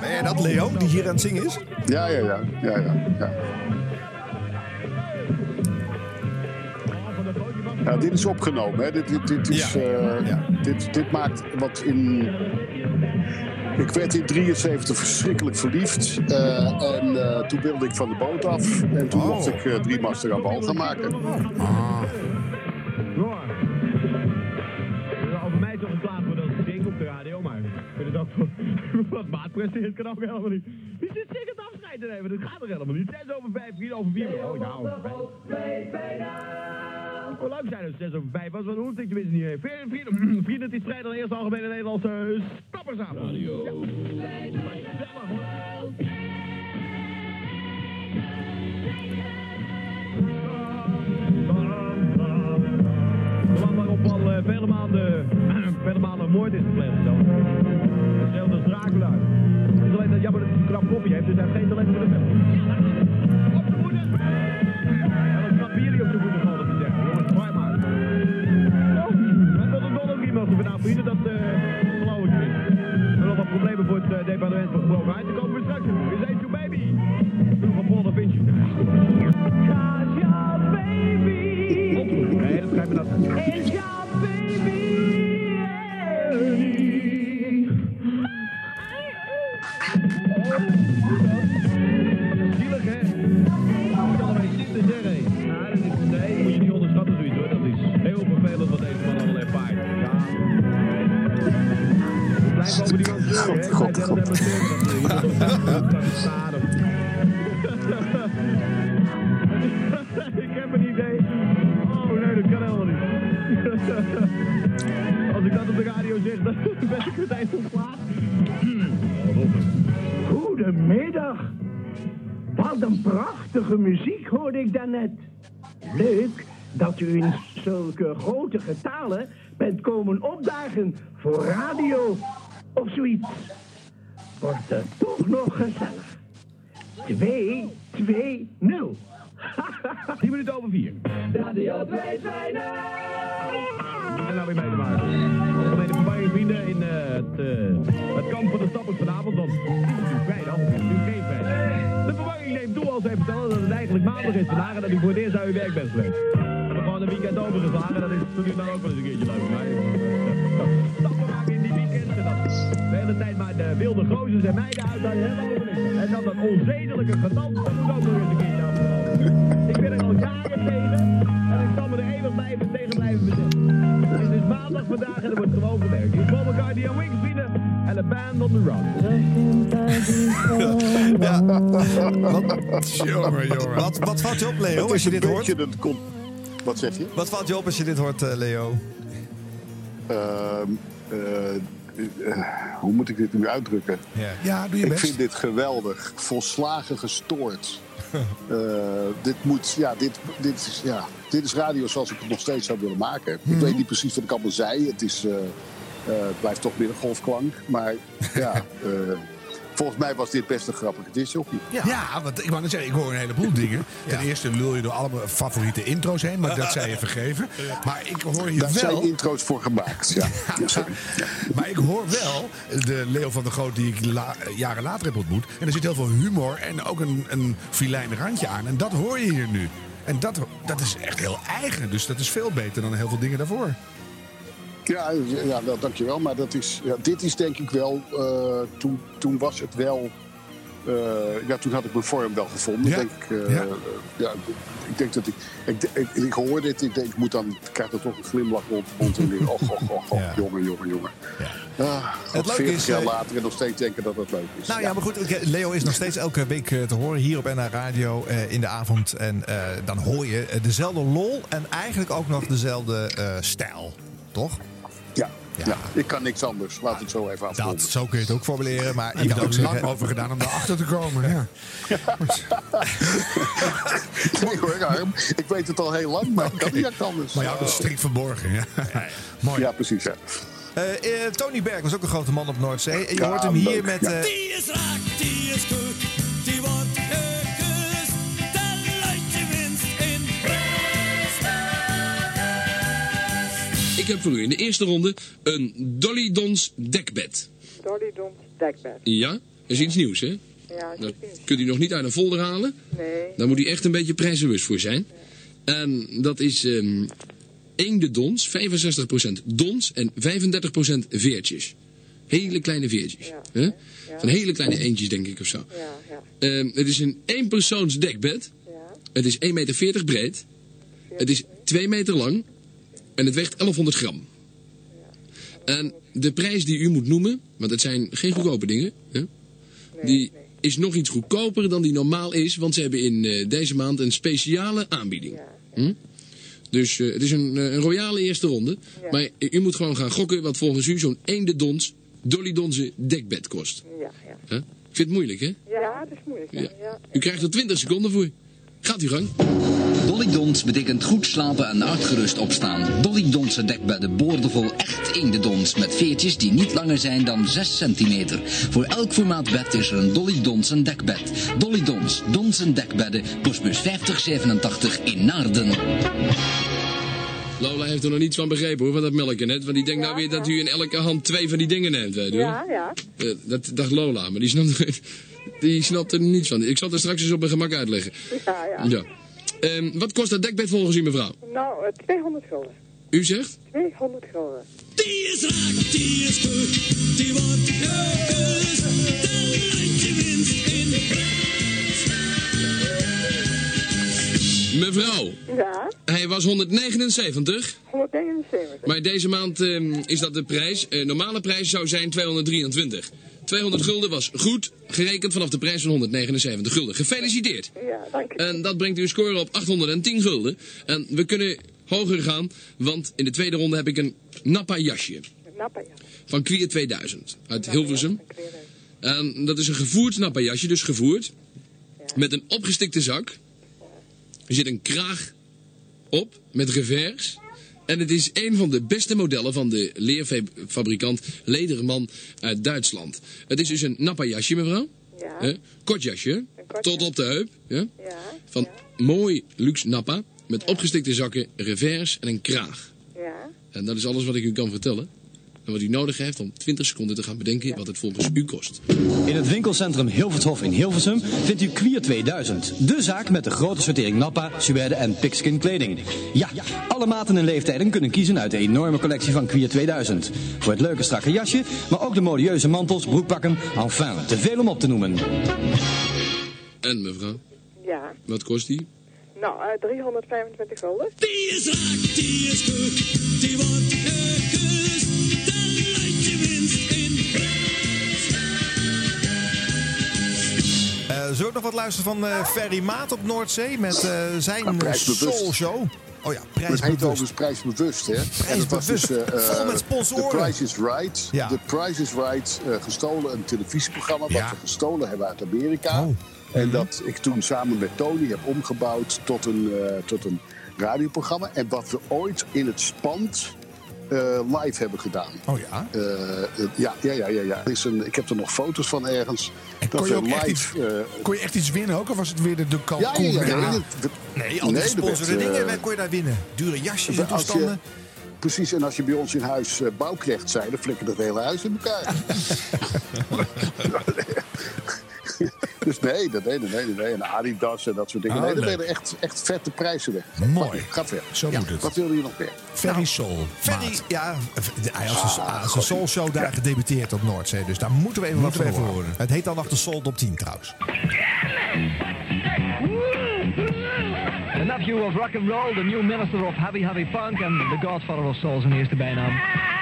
Ben jij dat, Leo, die hier aan het zingen is? Ja, ja, ja. ja, ja, ja. Ja, dit is opgenomen. Hè. Dit, dit, dit, is, Ja. eh, dit, dit maakt wat in. Ik werd in 73 verschrikkelijk verliefd. eh, en eh, toen wilde ik van de boot af. En toen Oh. mocht ik uh, drie master aan wal gaan maken. Over presteert kan ook helemaal niet. Wie zit zing het afscheid te nemen? Dat gaat er helemaal niet. 6 over 5, 4 over 4. Oh, nou, Hoe lang zijn het 6 over 5 was? Want hoe ik tenminste niet even. Vrienden, vrienden, het is vrijdag de algemene Nederlandse stappersavond. Radio. Ja. Gezellig, hoor. De land waarop al eh, vele maanden, vele maanden moord is gepleegd de Dracula. Het is alleen dat jammer dat hij een krap kopje heeft, dus hij heeft geen talent voor de film. Op de voeten! En op de voeten vallen te zeggen. Jongens, maar. We hebben een is iemand vanavond dat eh, wat problemen voor het eh, departement van komen straks. We zijn baby. Van baby. Dat. God, god, god. Ik heb een idee. Oh nee, dat kan helemaal niet. Als ik dat op de radio zeg, dan ben ik meteen ontslagen. Goedemiddag. Wat een prachtige muziek hoorde ik daarnet. Leuk dat u in zulke grote getalen bent komen opdagen voor radio of zoiets. Wordt het toch nog gezellig. 2, 2, 0. 10 minuten over 4. Radio 220. En nou weer mee te maken. Algemene verwarring vrienden in eh, het, eh, het kamp van de stappers vanavond. Want het is natuurlijk vrijdag, het is natuurlijk geen vrijdag. De verwarring neemt toe als hij vertellen dat het eigenlijk maandag is vandaag en dat u voor het eerst aan uw werk bent geweest. We hebben gewoon een weekend overgeslagen, dat is natuurlijk dan ook wel eens een keertje leuk. Maar, eh, de hele tijd maar de wilde gozers en meiden uit. En dan dat onzedelijke gedans, dat moet ook nog eens een keertje afgelopen. Ik ben er al jaren tegen en ik zal me er eeuwig blijven tegen blijven bezetten. Het is maandag vandaag en er wordt gewoon gewerkt. Is Paul McCartney en Wings vrienden en de band on the run. Ja. Wat, jongen, jongen. Wat, wat valt je op, Leo, als je dit hoort? een Wat zeg je? Wat valt je op als je dit hoort, eh, Leo? Ehm, eh, eh, hoe moet ik dit nu uitdrukken? Ja, ja doe je ik best. vind dit geweldig. Volslagen gestoord. Eh, dit, moet, ja, dit, dit, is, ja, dit is radio zoals ik het nog steeds zou willen maken. Ik Mhm. weet niet precies wat ik allemaal zei. Het, is, eh, eh, het blijft toch middengolfklank. Maar ja, eh, volgens mij was dit best een grappige discjockey. Ja, want ik wou net zeggen, ik hoor een heleboel dingen. Ten eerste lul je door allemaal favoriete intro's heen, maar dat zij je vergeven. Maar ik hoor hier Daar zijn wel... intro's voor gemaakt. Ja. Ja, sorry. Maar ik hoor wel de Leo van der Groot die ik la- jaren later heb ontmoet. En er zit heel veel humor en ook een, een filijn randje aan. En dat hoor je hier nu. En dat, dat is echt heel eigen. Dus dat is veel beter dan heel veel dingen daarvoor. Ja, ja wel, dankjewel. Maar dat is, ja, dit is denk ik wel... eh, toen, toen was het wel... eh, ja, toen had ik mijn vorm wel gevonden. Ja. Denk ik, eh, Ja. ja, ik denk dat ik... Ik, ik, ik hoor dit, ik denk, ik moet dan... Ik krijg er toch een glimlach rond de mond. En denk, oh, oh, oh, jongen, jongen, jongen. Ah, Het leuke 40 is, jaar later en nog steeds denken dat het leuk is. Nou ja, maar goed, Leo is nog steeds elke week te horen hier op NH Radio in de avond. En dan hoor je dezelfde lol en eigenlijk ook nog dezelfde stijl. Toch? Ja, ja. ik kan niks anders. Laat het zo even afronden. Dat, zo kun je het ook formuleren. Maar Ik je heb er ook lang over gedaan om daarachter te komen. Ja. Nee hoor, Harm. Ik weet het al heel lang, maar ik kan niet echt anders. Maar dat is strikt verborgen. Ja. Mooi. Ja, precies. Ja. Eh, eh, Tony Berg was ook een grote man op Noordzee. En je Ja, hoort hem hier leuk, met... ja. eh, Die is raak, die is goed, heb voor u in de eerste ronde een Dolly Dons dekbed. Dolly Dons dekbed. Ja, dat is iets nieuws, hè? Ja, Dat kunt u nog niet uit een folder halen. Nee. Daar moet u echt een beetje prijsbewust voor zijn. En dat is ehm eende dons, 65% dons en 35% veertjes. Hele kleine veertjes. hè? Van hele kleine eendjes, denk ik, of zo. Ehm, het is een eenpersoons dekbed. Het is 1,40 meter breed. Het is 2 meter lang. En het weegt 1100 gram. En de prijs die u moet noemen, want het zijn geen goedkope dingen, hè? die is nog iets goedkoper dan die normaal is, want ze hebben in eh, deze maand een speciale aanbieding. Hm? Dus eh, het is een, eh, een royale eerste ronde. Maar u moet gewoon gaan gokken wat volgens u zo'n eende dons, Dolly Donze dekbed kost. Ja, ja. Ik vind het moeilijk, hè? Ja, dat is moeilijk. Ja. U krijgt er 20 seconden voor. Gaat uw gang. Dolly Dons betekent goed slapen en uitgerust opstaan. Dolly Donse dekbedden boordevol echt eendedons met veertjes die niet langer zijn dan 6 centimeter. Voor elk formaat bed is er een Dolly Donsen dekbed. Dolly Dons, Donsen dekbedden, postbus 5087 in Naarden. Lola heeft er nog niets van begrepen hoor, van dat melken net. Want die denkt nou weer dat u in elke hand twee van die dingen neemt, weet je Ja, ja. Eh, dat dacht Lola, maar die snapt, die snapt er niets van. Ik zal het straks eens op mijn gemak uitleggen. Ja, ja. Ja. Ehm, wat kost dat dekbed volgens u, mevrouw? Nou, eh, 200 gulden. U zegt? 200 gulden. Die is raak, die is goed, die wordt. Mevrouw, Ja, hij was 179, 179. maar deze maand ehm, is dat de prijs. Eh, normale prijs zou zijn 223. 200 gulden was goed, gerekend vanaf de prijs van 179 gulden. Gefeliciteerd. Ja, dank u. En dat brengt uw score op 810 gulden. En we kunnen hoger gaan, want in de tweede ronde heb ik een Nappa jasje. Nappa, ja. Van Kwier 2000 uit Hilversum. En dat is een gevoerd Nappa jasje, dus gevoerd. Met een opgestikte zak. Er zit een kraag op met revers. En het is een van de beste modellen van de leerfabrikant Lederman uit Duitsland. Het is dus een Nappa jasje, mevrouw. Ja. Hè? Kort jasje, tot op de heup. Ja? Van mooi luxe Nappa, met opgestikte zakken, revers en een kraag. Ja. En dat is alles wat ik u kan vertellen. En wat u nodig heeft om 20 seconden te gaan bedenken wat het volgens u kost. In het winkelcentrum Hilvershof in Hilversum vindt u Queer 2000. De zaak met de grote sortering Nappa, Suède en Pigskin kleding. Ja, alle maten en leeftijden kunnen kiezen uit de enorme collectie van Queer 2000. Voor het leuke strakke jasje, maar ook de modieuze mantels, broekpakken. Enfin, te veel om op te noemen. En mevrouw, Ja. wat kost die? Nou, eh 325 gulden. Die is raak, die is goed, die wordt zullen we nog wat luisteren van eh, Ferry Maat op Noordzee met eh, zijn. Soul Show? Oh ja, Het heet prijsbewust. overigens prijsbewust, hè? Dus, Prijsbewust. eh, Vol met The sponsoren. Price is Right. Ja. The Price is Right, eh, gestolen, een televisieprogramma wat Ja. we gestolen hebben uit Amerika. Oh. En dat ik toen samen met Tony heb omgebouwd tot een, eh, tot een radioprogramma. En wat we ooit in het spand eh, live hebben gedaan. Oh ja? Eh, eh, ja, ja, ja, ja, ja. Er is een, ik heb er nog foto's van ergens. dat Kon je, ook echt iets, live. eh, kon je echt iets winnen ook? Of was het weer de, de ja, kalkoen? ja, ja, Ja. nee, al die werd, dingen eh, kon je daar winnen. Dure jasjes en toestanden. Precies, en als je bij ons in huis eh, bouwknecht zei, dan flikkerde het hele huis in elkaar. dus nee, dat nee, nee, nee, nee. En Adidas en dat soort dingen. Oh, nee, er leuk. werden echt, echt vette prijzen weg. Mooi. Gaat verder. Zo Ja, moet het. Wat wilde je nog meer? Ferry Soul. Ferry, maat. ja, hij had zijn- hij had zijn Soul Show daar gedebuteerd op Noordzee. Dus daar moeten we even Moeten wat we van horen. Het heet dan nog de Soul Top 10 trouwens. nephew of rock and roll, the new minister of heavy, heavy funk and the godfather of souls in de eerste bijnaam.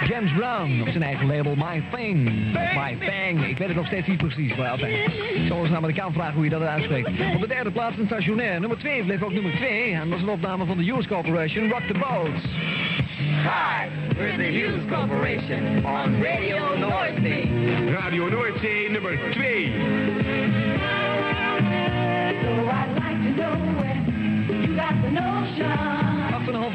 James Brown op zijn eigen label My Thing. My Thing. Ik weet het nog steeds niet precies, maar altijd. Ik zal eens een Amerikaan vragen hoe je dat uitspreekt. Op de derde plaats een stationair. Nummer 2 bleef ook nummer 2. En dat is een opname van de Hughes Corporation, Rock the Boats. Hi, we're the Hughes Corporation on Radio Noordzee. Radio Noordzee nummer 2. So I'd like to know 8,5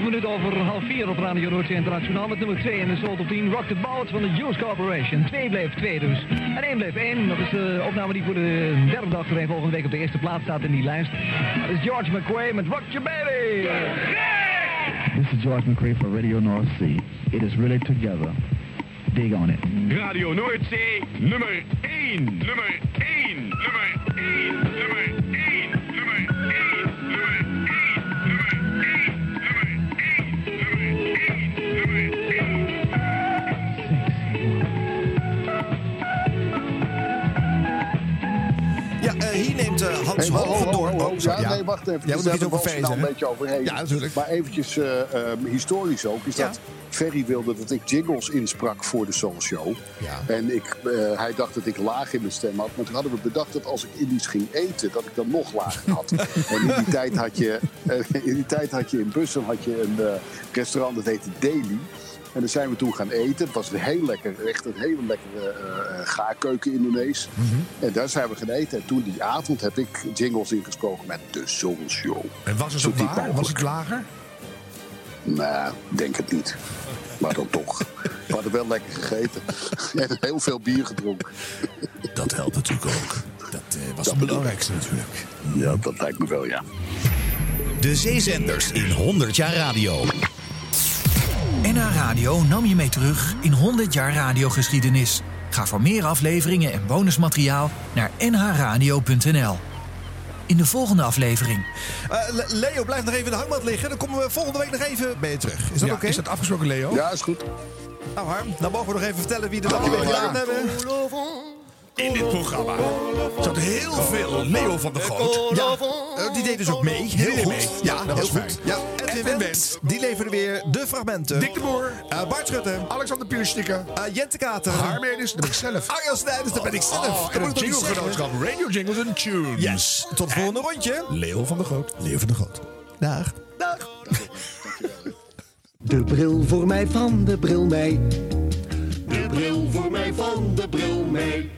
minuut over half 4 op Radio Noordzee Internationaal met nummer 2 in de Soul 10. Rock the Bout van de Juice Corporation. 2 bleef 2 dus. En 1 bleef 1. Dat is de opname die voor de derde dag van volgende week op de eerste plaats staat in die lijst. Dat is George McQuay met Rock Your Baby. This is George McRae for Radio North Sea. It is really together. Dig on it. Radio Noordzee, nummer 1. Nummer 1. Nummer 1. Nummer 1. Eh, Hans Hey, ho, ho, sorry, Ja, nee, wacht even. Jij moet Daar iets over nou feesten, een beetje overheen. Ja, natuurlijk. Maar eventjes eh, eh, historisch ook, is dat Ferry wilde dat ik jingles insprak voor de Soul Show. Ja. En ik, eh, hij dacht dat ik laag in mijn stem had. Maar toen hadden we bedacht dat als ik Indisch ging eten, dat ik dan nog lager had. en in die tijd had je, in, die tijd had je in Bussen had je een restaurant dat heette Daily. En daar zijn we toen gaan eten. Het was een heel lekker, echt een hele lekkere eh, gaarkeuken Indonees. En daar zijn we gaan eten. En toen die avond heb ik jingles ingesproken met de Soul Show. En was het Zo ook waar? Was mogelijk. het lager? Nou, denk het niet. Maar dan toch. We hadden wel lekker gegeten. En heel veel bier gedronken. Dat helpt natuurlijk ook. Dat eh, was het belangrijkste natuurlijk. Ja, dat lijkt me wel, ja. De zeezenders in 100 jaar radio. NH Radio nam je mee terug in 100 jaar radiogeschiedenis. Ga voor meer afleveringen en bonusmateriaal naar nhradio.nl. In de volgende aflevering. Eh, Le- Leo, blijf nog even in de hangmat liggen. Dan komen we volgende week nog even bij je terug. Is dat Ja, oké? Is dat afgesproken, Leo? Ja, is goed. Nou Harm, dan mogen we nog even vertellen wie de dag een beetje ja. gedaan hebben. In dit programma. Er zat heel veel Leo van der Goot. Ja, eh, die deed dus ook mee. Heel goed. mee. Ja, Dat heel was goed. fijn. Ja, Edwin Wendt, die leverde weer de fragmenten. Dick de Boer. Eh, Bart Schutte. Alexander Pierstikke. eh, Jente Kater. Haarmeenis, dat ben ik zelf. Arjan Snijders, dat ben ik zelf. Oh, Dat en moet het ik toch niet jingle-genootschap Radio Jingles and Tunes. Yes, tot het volgende rondje. Leo van der Goot. Leo van der Goot. Dag. Dag. De bril voor mij van de bril mee. Bril voor mij van de bril mee.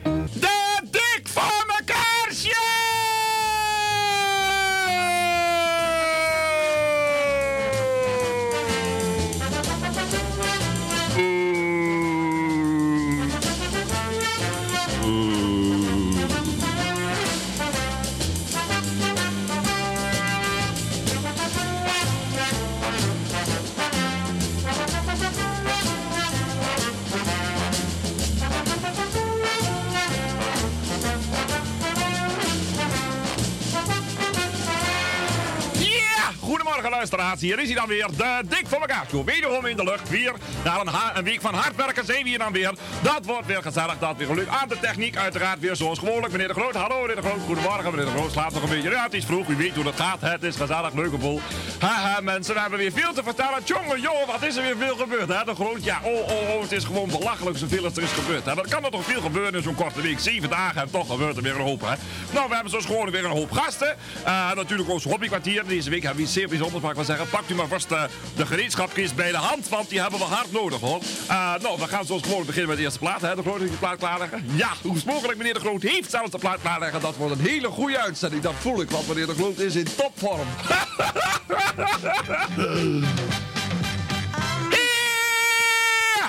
Hier is hij dan weer, de Dik voor elkaar show. Wederom in de lucht, weer. Na een, week van hard werken zijn we hier dan weer. Dat wordt weer gezellig, dat weer gelukt. Aan de techniek uiteraard weer zoals gewoonlijk. Meneer de Groot, hallo meneer de Groot. Goedemorgen meneer de Groot. Slaapt nog een beetje. Ja, het is vroeg, u weet hoe dat gaat. Het is gezellig, leuk vol. Haha mensen, we hebben weer veel te vertellen. Jongen, joh, wat is er weer veel gebeurd hè? De Groot, ja, oh, oh, oh, het is gewoon belachelijk zoveel als er is gebeurd. Hè? Kan er toch veel gebeuren in zo'n korte week. Zeven dagen en toch gebeurt er weer een hoop hè. Nou, we hebben zoals gewoon weer een hoop gasten. Eh, natuurlijk ons hobbykwartier. Deze week hebben we iets zeer bijzonders, mag ik wel zeggen. U maar vast eh, de gereedschapkist bij de hand, want die hebben we hard nodig hoor. Eh, nou, we gaan zoals gewoon beginnen met de eerste plaat. Hè? De Groot heeft de plaat klaarleggen. Ja, hoe mogelijk meneer de Groot heeft zelfs de plaat klaarleggen. Dat wordt een hele goede uitzending, dat voel ik. Want meneer de Groot is in topvorm.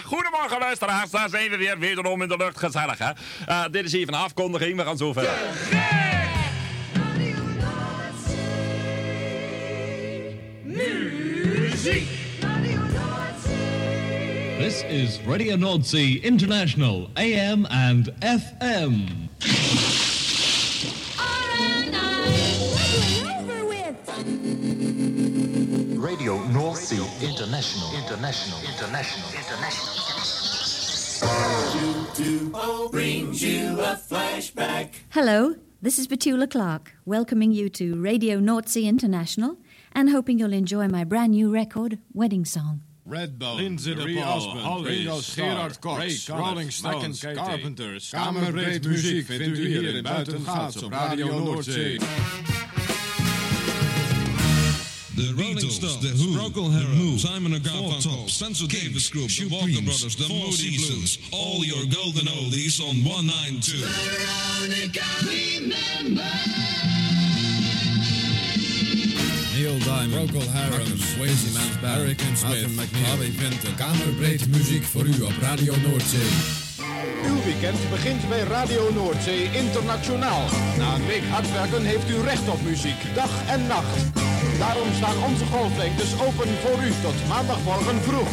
Goedemorgen luisteraars, daar zijn we weer wederom in de lucht. Gezellig hè. Eh, dit is even een afkondiging, we gaan zo verder. Muziek. This is Radio Nordsee International, AM and FM. And I'm over with Radio North Sea International, International, International, International. brings you a flashback. Hello, this is Betula Clark, welcoming you to Radio North Sea International and hoping you'll enjoy my brand new record, Wedding Song. Redbone, Lindsay Marie DePaul, Osmond, Holly, Ringo Gerard Starr, Cox, Ray Conniff, Rolling Stones, Macken Katie, Carpenters. Kamerbreed muziek vindt u hier in Buitengaats op Radio Noordzee. The Rolling Stones, The Who, Procol Harum, Simon and Garfunkel, Spencer Davis Group, The Walker Brothers, The Four Seasons, all your golden oldies on 192. Neil Diamond, Procol Harum, Swayze Man's Band, Hurricane Smith, Harvey Vinton. Kamerbreed muziek voor u op Radio Noordzee. Uw weekend begint bij Radio Noordzee Internationaal. Na een week hard werken heeft u recht op muziek, dag en nacht. Daarom staan onze golflengtes open voor u tot maandagmorgen vroeg.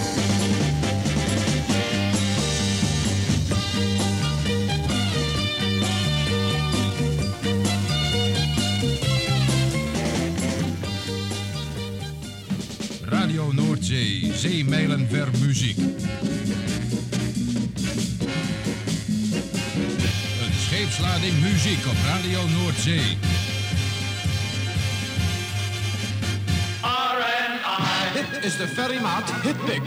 Zeemijlen ver muziek. Een scheepslading muziek op Radio Noordzee. Dit is de Ferrymaat Hitpick.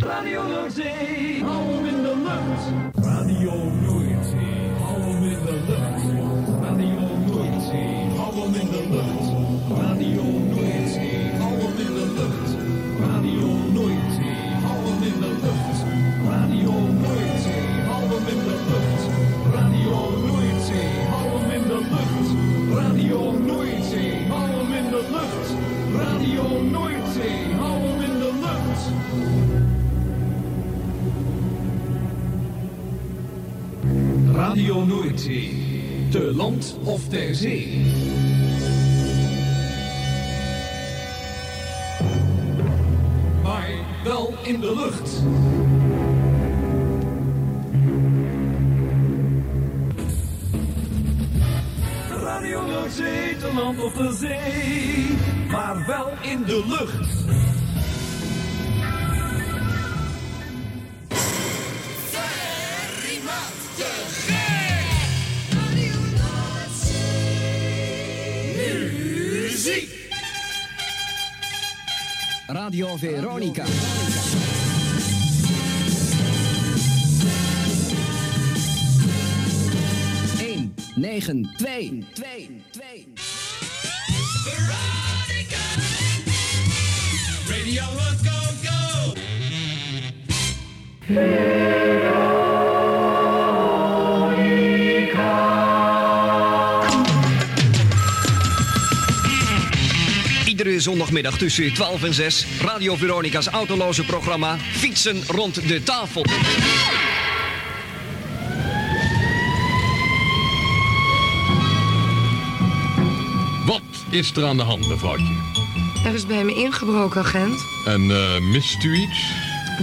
Radio Noordzee, hou in de lucht. Radio Radio Noordzee, hou in de lucht. Radio Noordzee, hou hem in de lucht. Radio Noordzee, hou hem in de lucht. Radio Noordzee. Te land of ter zee. Maar wel in de lucht. land of de zee, maar wel in de lucht. Radio Veronica. Negen, twee, twee, twee. Iedere zondagmiddag tussen 12 en 6. Radio Veronica's autoloze programma. Fietsen rond de tafel. Is er aan de hand, mevrouwtje? Er is bij me ingebroken, agent. En eh, mist u iets?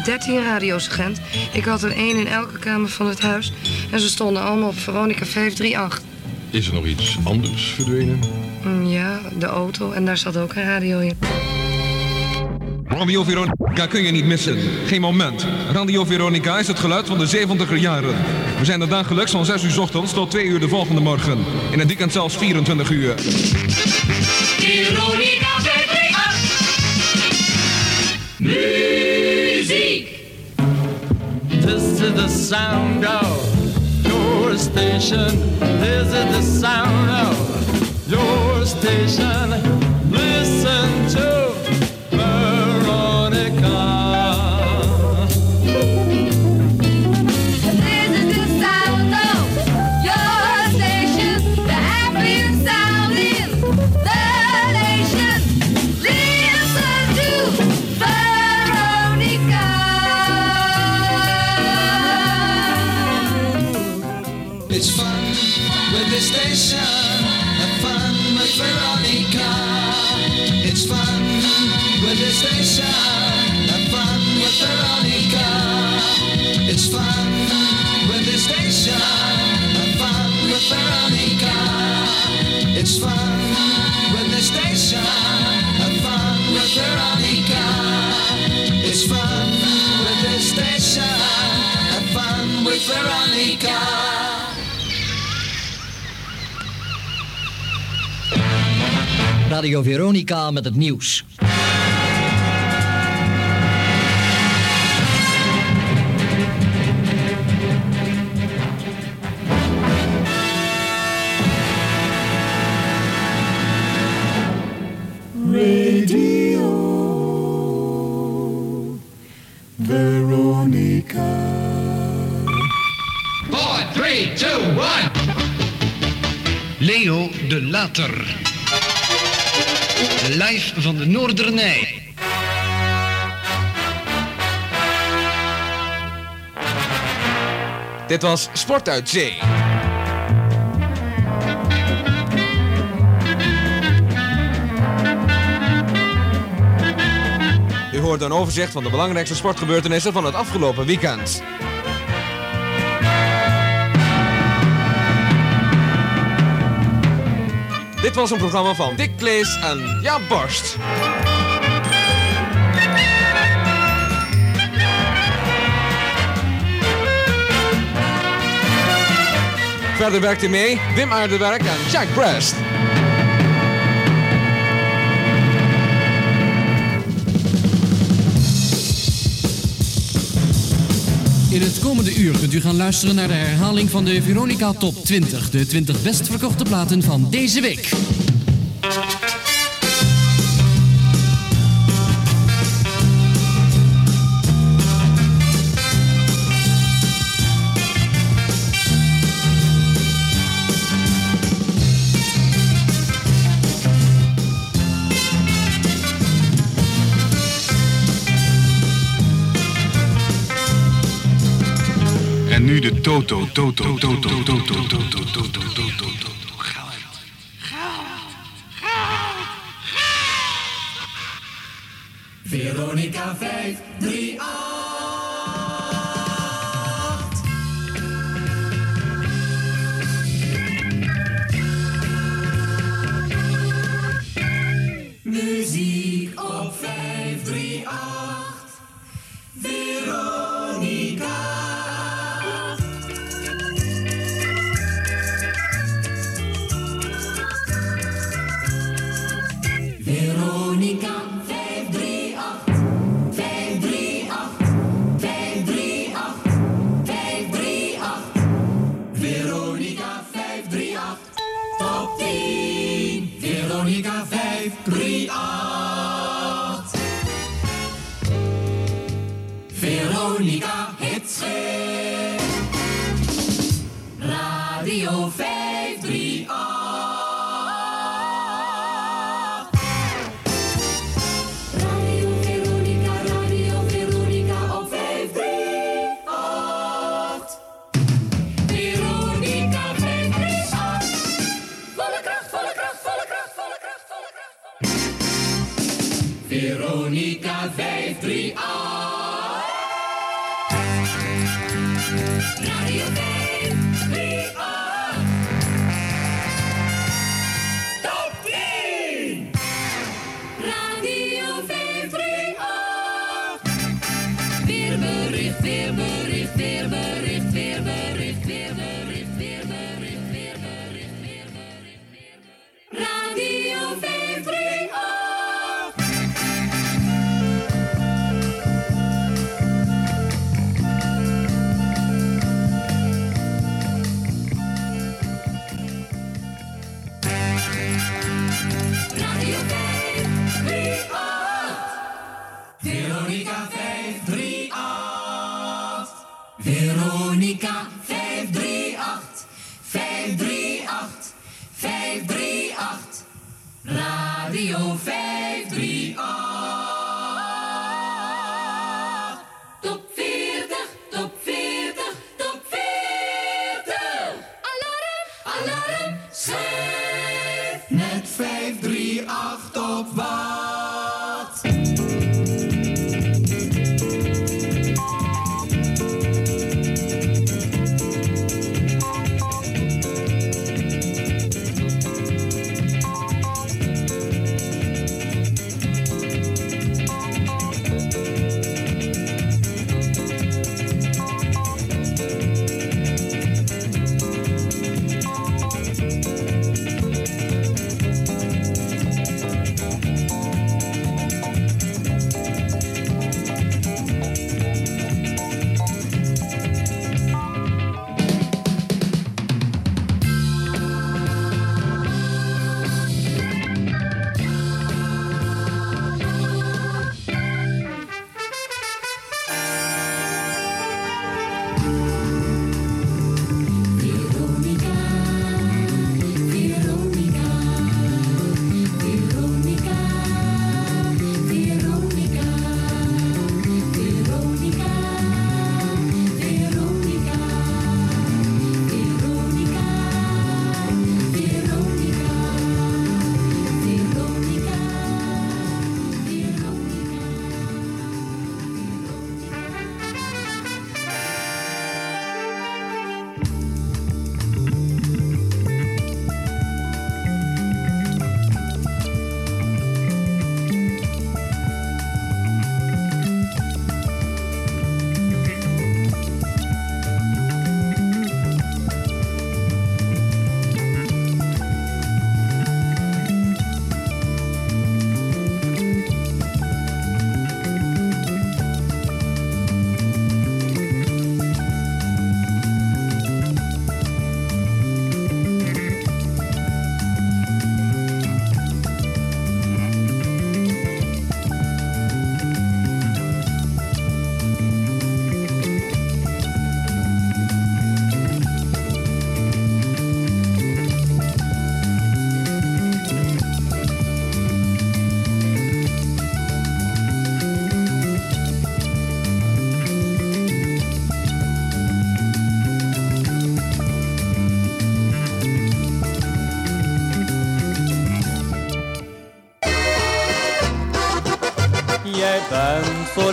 13 radio's, agent. Ik had er één in elke kamer van het huis. En ze stonden allemaal op Veronica 538. Is er nog iets anders verdwenen? Mm, Ja, de auto. En daar zat ook een radio in. Radio Veronica kun je niet missen. Geen moment. Radio Veronica is het geluid van de 70er jaren. We zijn er dagelijks van 6 uur 's ochtends tot 2 uur de volgende morgen. In het weekend zelfs 24 uur. Veronica 538. Muziek. This is the sound of your station. This is the sound of your station. Listen to Radio Veronica met het nieuws. Radio Veronica. Four, three, two, one. Leo de Later. Live van de Noordernij. Dit was Sport uit Zee. U hoort een overzicht van de belangrijkste sportgebeurtenissen van het afgelopen weekend. Dit was een programma van Dick Klees en Jaap Borst. Verder werkte mee Wim Aardewerk en Jack Brest. In het komende uur kunt u gaan luisteren naar de herhaling van de Veronica Top 20. De 20 best verkochte platen van deze week. Toto, Toto, Toto, Toto, Toto, Toto, Toto, Toto. Veronica 538.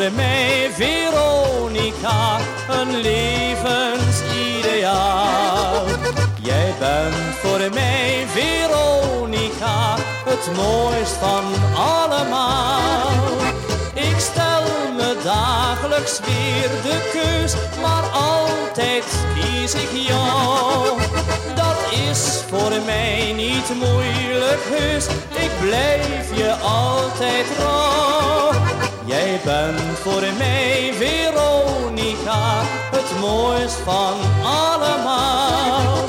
Voor mij, Veronica, een levensideaal. Jij bent voor mij, Veronica, het mooist van allemaal. Ik stel me dagelijks weer de keus, maar altijd kies ik jou. Dat is voor mij niet moeilijk heus, ik blijf je altijd trouw. Bent voor mij, Veronica, het mooist van allemaal.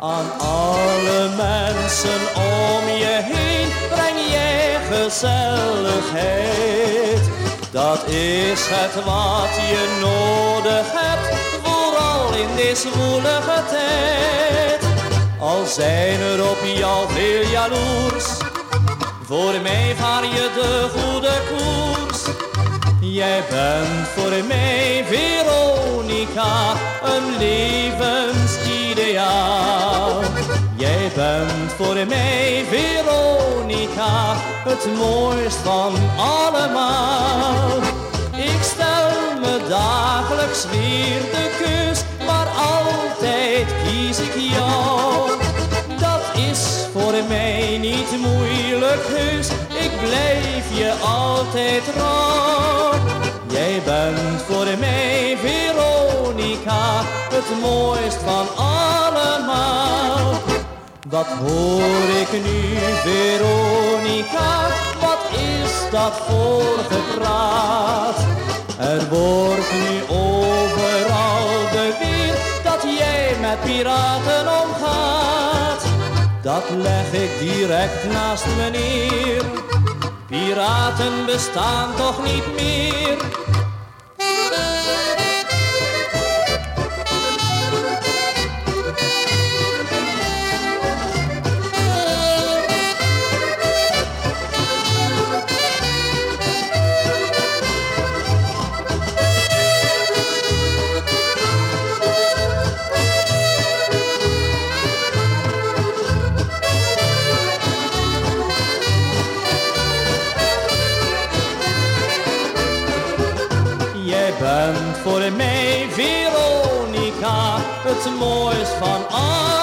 Aan alle mensen om je heen breng jij gezelligheid. Dat is het wat je nodig hebt, vooral in deze woelige tijd. Al zijn er op jou veel jaloers, voor mij vaar je de goede koers. Jij bent voor mij, Veronica, een levensideaal. Jij bent voor mij, Veronica, het mooist van allemaal. Ik stel me dagelijks weer de keus, maar altijd kies ik jou. Dat is voor mij niet moeilijk heus, ik blijf je altijd trouw. Jij bent voor mij, Veronica, het mooist van allemaal. Wat hoor ik nu, Veronica? Wat is dat voor gepraat? Er wordt nu overal beweerd dat jij met piraten omgaat. Dat leg ik direct naast me neer. Piraten bestaan toch niet meer? Voor mij, Veronica, het mooist van allemaal.